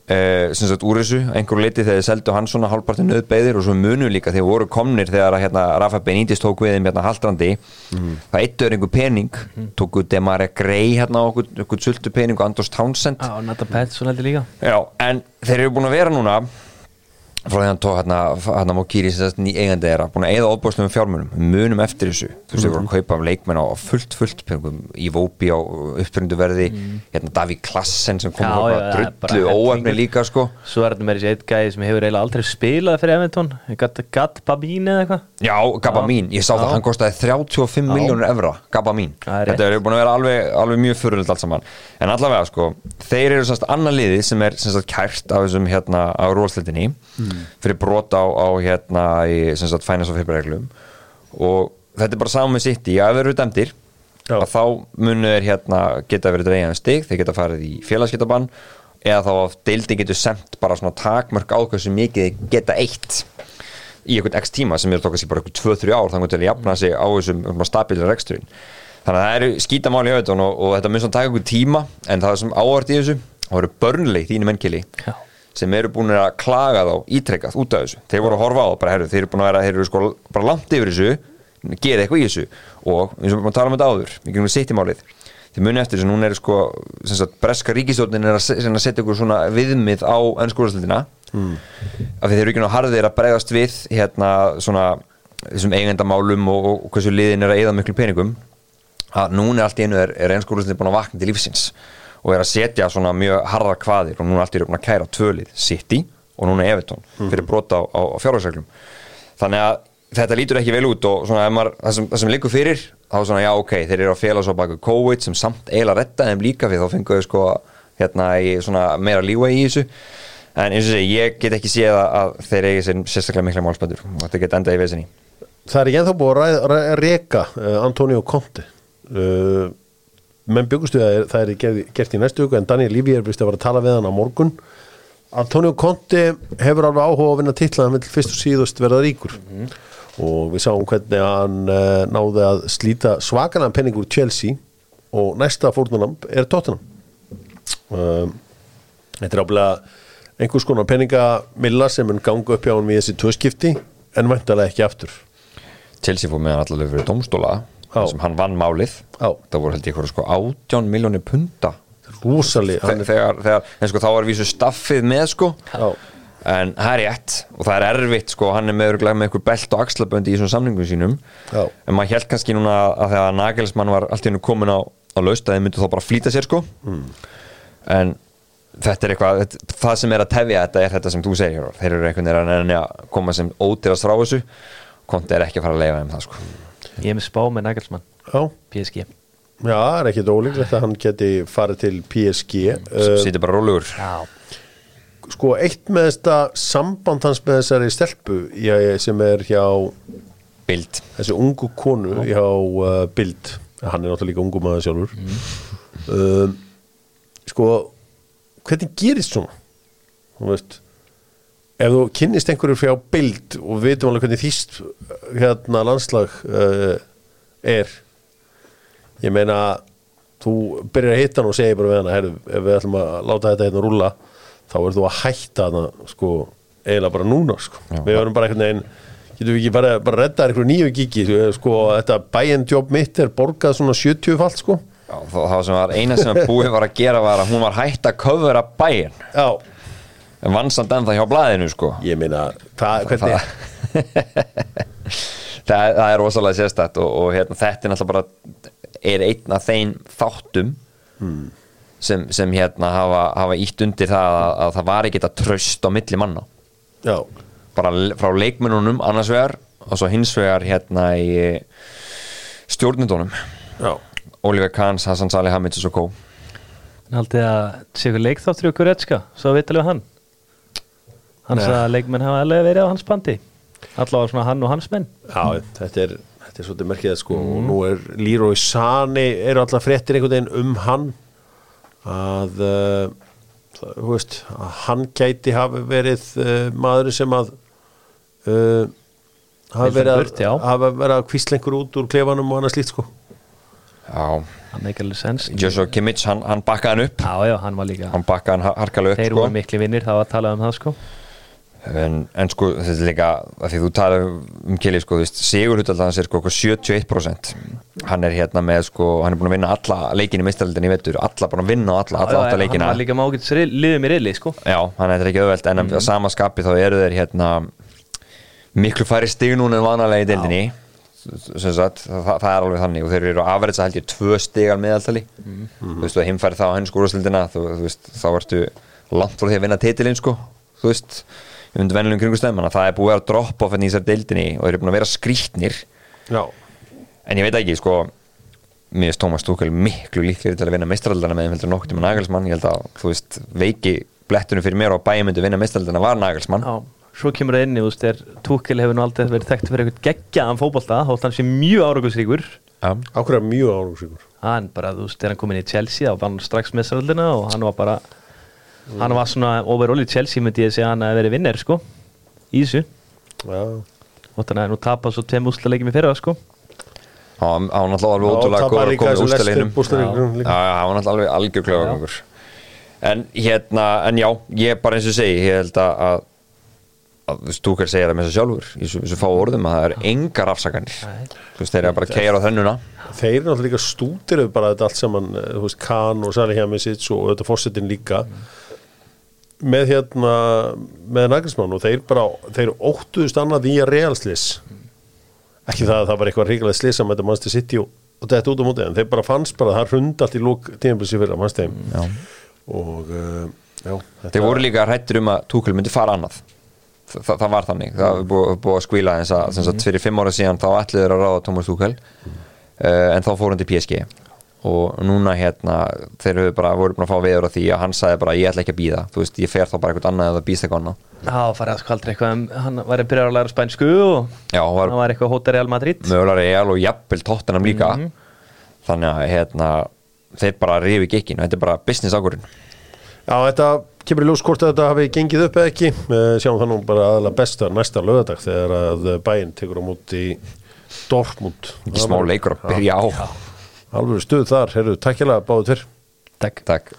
Uh, sem sagt úr þessu einhverju leiti þegar þið seldu hann svona hálfpartin nöðbeðir og svo munu líka þegar voru komnir þegar að, hérna, Rafa Benítez tók við þeim hérna haldrandi. Það eittur einhver pening tóku Demare Grey hérna og okkur, okkur sultu pening og Andros Townsend. Já, Nata Petson heldur líka. Já, en þeir eru búin að vera núna frá því hann tók hérna, hérna Mokiri sem þess ný eigandi er búin að eða óbúðslega með fjármunum, munum eftir þessu. Þú veist, þeir voru að kaupa af leikmenn á fullt, fullt peningum, í Vópi á uppbyrjundu verði hérna Davík Klassen sem er bara drullu óefni líka sko. Svo er þetta með þessi eitt gæði sem hefur eiginlega aldrei spilað fyrir Everton. Gat, gat Babín eða eitthvað Já, Gabba mín, ég sá það, hann kostaði 35 miljónur evra, Gabba mín. Þetta er búin að vera alveg, alveg mjög fyrirlega allt saman. En allavega, sko, þeir eru semst annan liði sem er semst kært af þessum hérna á rólsleitinni fyrir brot á, á hérna í semst finance of hyperreglum. Og þetta er bara saman með sitt í að þeir eru dæmdir að þá munu þeir hérna geta verið dreigjað um stig, þeir geta farið í félagsgetabann eða þá að deildin getur semt bara svona takmörk á hversu mikið geta eitt í einhvern x tíma sem eru tókast í bara einhvern 2-3 ár þannig til að jafna sig á þessum stabilir reksturinn. Þannig að það eru skítamáli í auðvitað og, og þetta mun svona taka einhvern tíma en það sem áhvert í þessu það eru börnleik þínu mennkili Já. sem eru búin að klaga þá ítrekkað út af þessu. Þeir voru að horfa á það bara herru þeir eru búin að vera þeir eru sko bara langt yfir þessu gera eitthvað í þessu. Og eins og við erum að tala um þetta áður við getum sitt í málið þið muni eftir þessu núna er sko sagt, breska ríkistjórnin er að að setja ykkur svona viðmið á ennskúrastildina mm. af því þeir eru ekki ná harðir að bregðast við hérna svona þessum eigendamálum og, og hversu liðin er að eyða miklu peningum að núna allt í einu er, er ennskúrastildin búin að vakna til lífsins og er að setja svona mjög harða kvaðir og núna allt í einu búin að kæra tvölið City og núna Everton fyrir brota á, á, á fjárhagsreglum. Þannig að þetta lítur ekki vel út og svona maður, það sem, sem liggur fyrir þá svona já ok, þeir eru að fela svo baku COVID sem samt eiginlega retta þeim líka fyrir þá fengu þau sko hérna í svona meira lífa í þessu en eins og segi, ég get ekki séð að, þeir eigi sér sérstaklega mikla málspöndur og þetta get endað í vesinni. Það er ekki ennþá búið að ræð- ræ- reka uh, Antonio Conte. Uh, menn byggustu að það er gert, gert í næstu viku en Daniel Lífi er vist að vera að tala við hann á morgun. Antonio Conte hefur alveg áhuga að vinna titla hann vil fyrst og síðust verða ríkur. Og við sáum hvernig hann uh, náði að slíta svakanan penning úr Chelsea og næsta fórnunamb er Tottenham. Um, Þetta er áblega einhvers konar penningamilla sem mun ganga upp hjá hann við þessi tvöskipti en væntalega ekki aftur. Chelsea fór með hann allavega fyrir domstóla sem hann vann málið. Já. það voru held ég eitthvað sko 18 miljónir punta. Þe- þegar, þegar, en sko þá var vísu staffið með sko. Já. en það er rétt og það er erfitt sko, hann er með, örugglega með einhver belt og axlaböndi í þessum samningum sínum. Já. en maður held kannski núna að þegar Nagelsmann var allt í hennu komin á, á laust að þeir myndu þá bara flýta sér sko. En þetta er eitthvað þetta, það sem er að tefja þetta er þetta sem þú segir Hjörvar. þeir eru einhvern veginn að reyna að koma sem ódýrast frá þessu. Konti er ekki að fara að leifa þeim það sko. Ég er með spá með Nagelsmann. PSG já, það er ekkit ólíklegt að hann geti farið til PSG sýti bara rólegur Já. Sko, eitt með þetta samband hans með þessari stelpu sem er hjá bild. Þessi ungu konu hjá uh, Bild. Hann er náttúrulega líka ungu maður sjálfur. Um, Sko hvernig gerist svona? Þú veist ef þú kynnist einhverju frá Bild og við vitum alveg hvernig þýst hérna landslag uh, er ég meina þú byrjar að hitta hann og segja bara við hana herru, ef við ætlum að láta þetta hérna rúlla þá er þú að hætta hana sko, eiginlega bara núna sko. Já. við verðum bara einhvern veginn getum við ekki bara, bara redda einhverju nýju gigi sko, þetta bæjendjobb mitt er borgað svona 70 falt sko Já, það það sem var eina sem búið var að gera var að hún var hætt að köfura bæinn. Já, en vann samt ennþá hjá blaðinu sko. Ég meina það, hvernig, það, það er rosalega sérstætt og, og hérna, þetta er náttúrulega bara er einn af þeim þáttum sem, sem hérna hafa, hafa ítt undir það að, að það var ekki þetta tröst á milli manna. Já, bara frá leikmennunum annars vegar og svo hins vegar hérna í stjórnundunum já Oliver Kahns, Hassan Salihamidzic og Kó En haldið að ykkur leikþáttur ykkur Etska Svo vitalið hann. Hann sagði að leikmenn hafa alveg verið á hans bandi Allavega svona hann og hans menn. Já, þetta er, þetta er svolítið merkið sko, og nú er Leroy Sani eru alltaf fréttir einhvern veginn um hann? Að uh, það, þú veist, að hann gæti hafi verið uh, maður sem að uh, hafi verið að, verið að kvíslengur út úr klefanum og annað slíkt sko Það meikar alveg sens Joshua Kimmich, hann, hann bakkaði hann upp. Já, já, hann var líka hann bakkaði hann har- harkalega upp Þeir sko. voru mikli vinnir, það var að tala um það sko. En, en sko þetta er líka því þú talar um Kili sko, þú veist, Sigur Hutaldans er sko okkur 71% hann er hérna með sko, hann er búin að vinna alla leikin í meistaraldinni í vettur, alla búin að vinna á alla, alla Já, átta já, leikina. Hann var líka með ágætis liðum í riðli sko. Já, hann er ekki auðvelt en að sama skapi þá eru þeir hérna miklu færi stig núna en vanalega í deildinni. Sem sagt, það, það er alveg þannig og þeir eru að afrætsa held ég tvö stigar meðaltali. Þú veist, og heimfæri þá henni skúrastildina þú, þú veist, þá ertu langt frá því að vinna titilinn sko, þú veist ég myndi venjulegum kringustæðum, þannig að það er búið að droppa off henni í þessar deildinni og þeir eru búin að vera skrýtnir. Já, en ég veit ekki, sko mér finnst Tómas Túkel miklu líklegri til að vinna meistaraldana með en nokkuð tíma Nagelsmann. Ég held að, þú veist, veiki blettunum fyrir mér og bæja myndi vinna meistaraldana var Nagelsmann. Já, svo kemur það inni, þú veist, er Túkil hefur nú aldrei verið þekkt fyrir eitthvað geggjaðan fótbolta þótt hann sé mjög árangusríkur Já. ákveða mjög árangsíkur hann bara, þú veist, er hann komin í Chelsea þá var hann strax með söröldina og hann var bara hann var svona overall í Chelsea myndi ég segja hann að verið vinner sko í þessu. Já, og þannig að nú tapað svo tveim úrslalegjum í fyrra sko. Hann hann var náttúrulega alveg ótrúlega góður að koma já, hann var náttúrulega alveg En hérna, en já, ég bara eins og segi, ég held að, að, að kannski segja það með þessu sjálfur í þessu- fá orðum að það er engar afsakanir. Þú veist, þeir eru bara að keira á þennuna. Þeir eru náttúrulega líka stútir bara þetta allt saman, eh, þú veist, Kahn og Sali Hjamisits og þetta fórsetin líka. Með hérna með Nagelsmann og þeir bara þeir óttuðust annað í að realslis ekki það að það var eitthvað ríkilega slisa með þetta mannstu City og, og þetta út á móti en þeir bara fannst bara að það hrundi allt í að þeim? Já. og uh, já, Þeir voru líka hrættur um að Túkul myndi fara annað Þa, það, var þannig, það var búið, búið að skvíla eins að, sem sagt, fyrir fimm ára síðan þá ætliður að ráða Tómas Túkul uh, en þá fór hann til PSG og núna hérna þeir höfðu bara, voru bara að fá veður á því að hann sagði bara ég ætla ekki að býða, þú veist, ég fer þá bara eitthvað annað eða býst eitthvað annað. Það farið að skvaldra eitthvað um hann var að byrja að læra spænsku og Já, hann var hann var eitthvað hóta Real Madrid. Mögulega real og jafnvel tóttunum líka. Mhm. þannig að hérna þeir bara rifi gekkin, þetta er bara business ákvörðin Já, þetta kemur í ljós hvort að þetta hafi gengið upp eða ekki. Eh, sjáum það nú bara aðalega besta næsta lögadag þegar að bæinn tekur á móti Dortmund. Ekki smá leikur að byrja á. Alveg stuð þar, herru, takk hérlega báðu tver Takk. Takk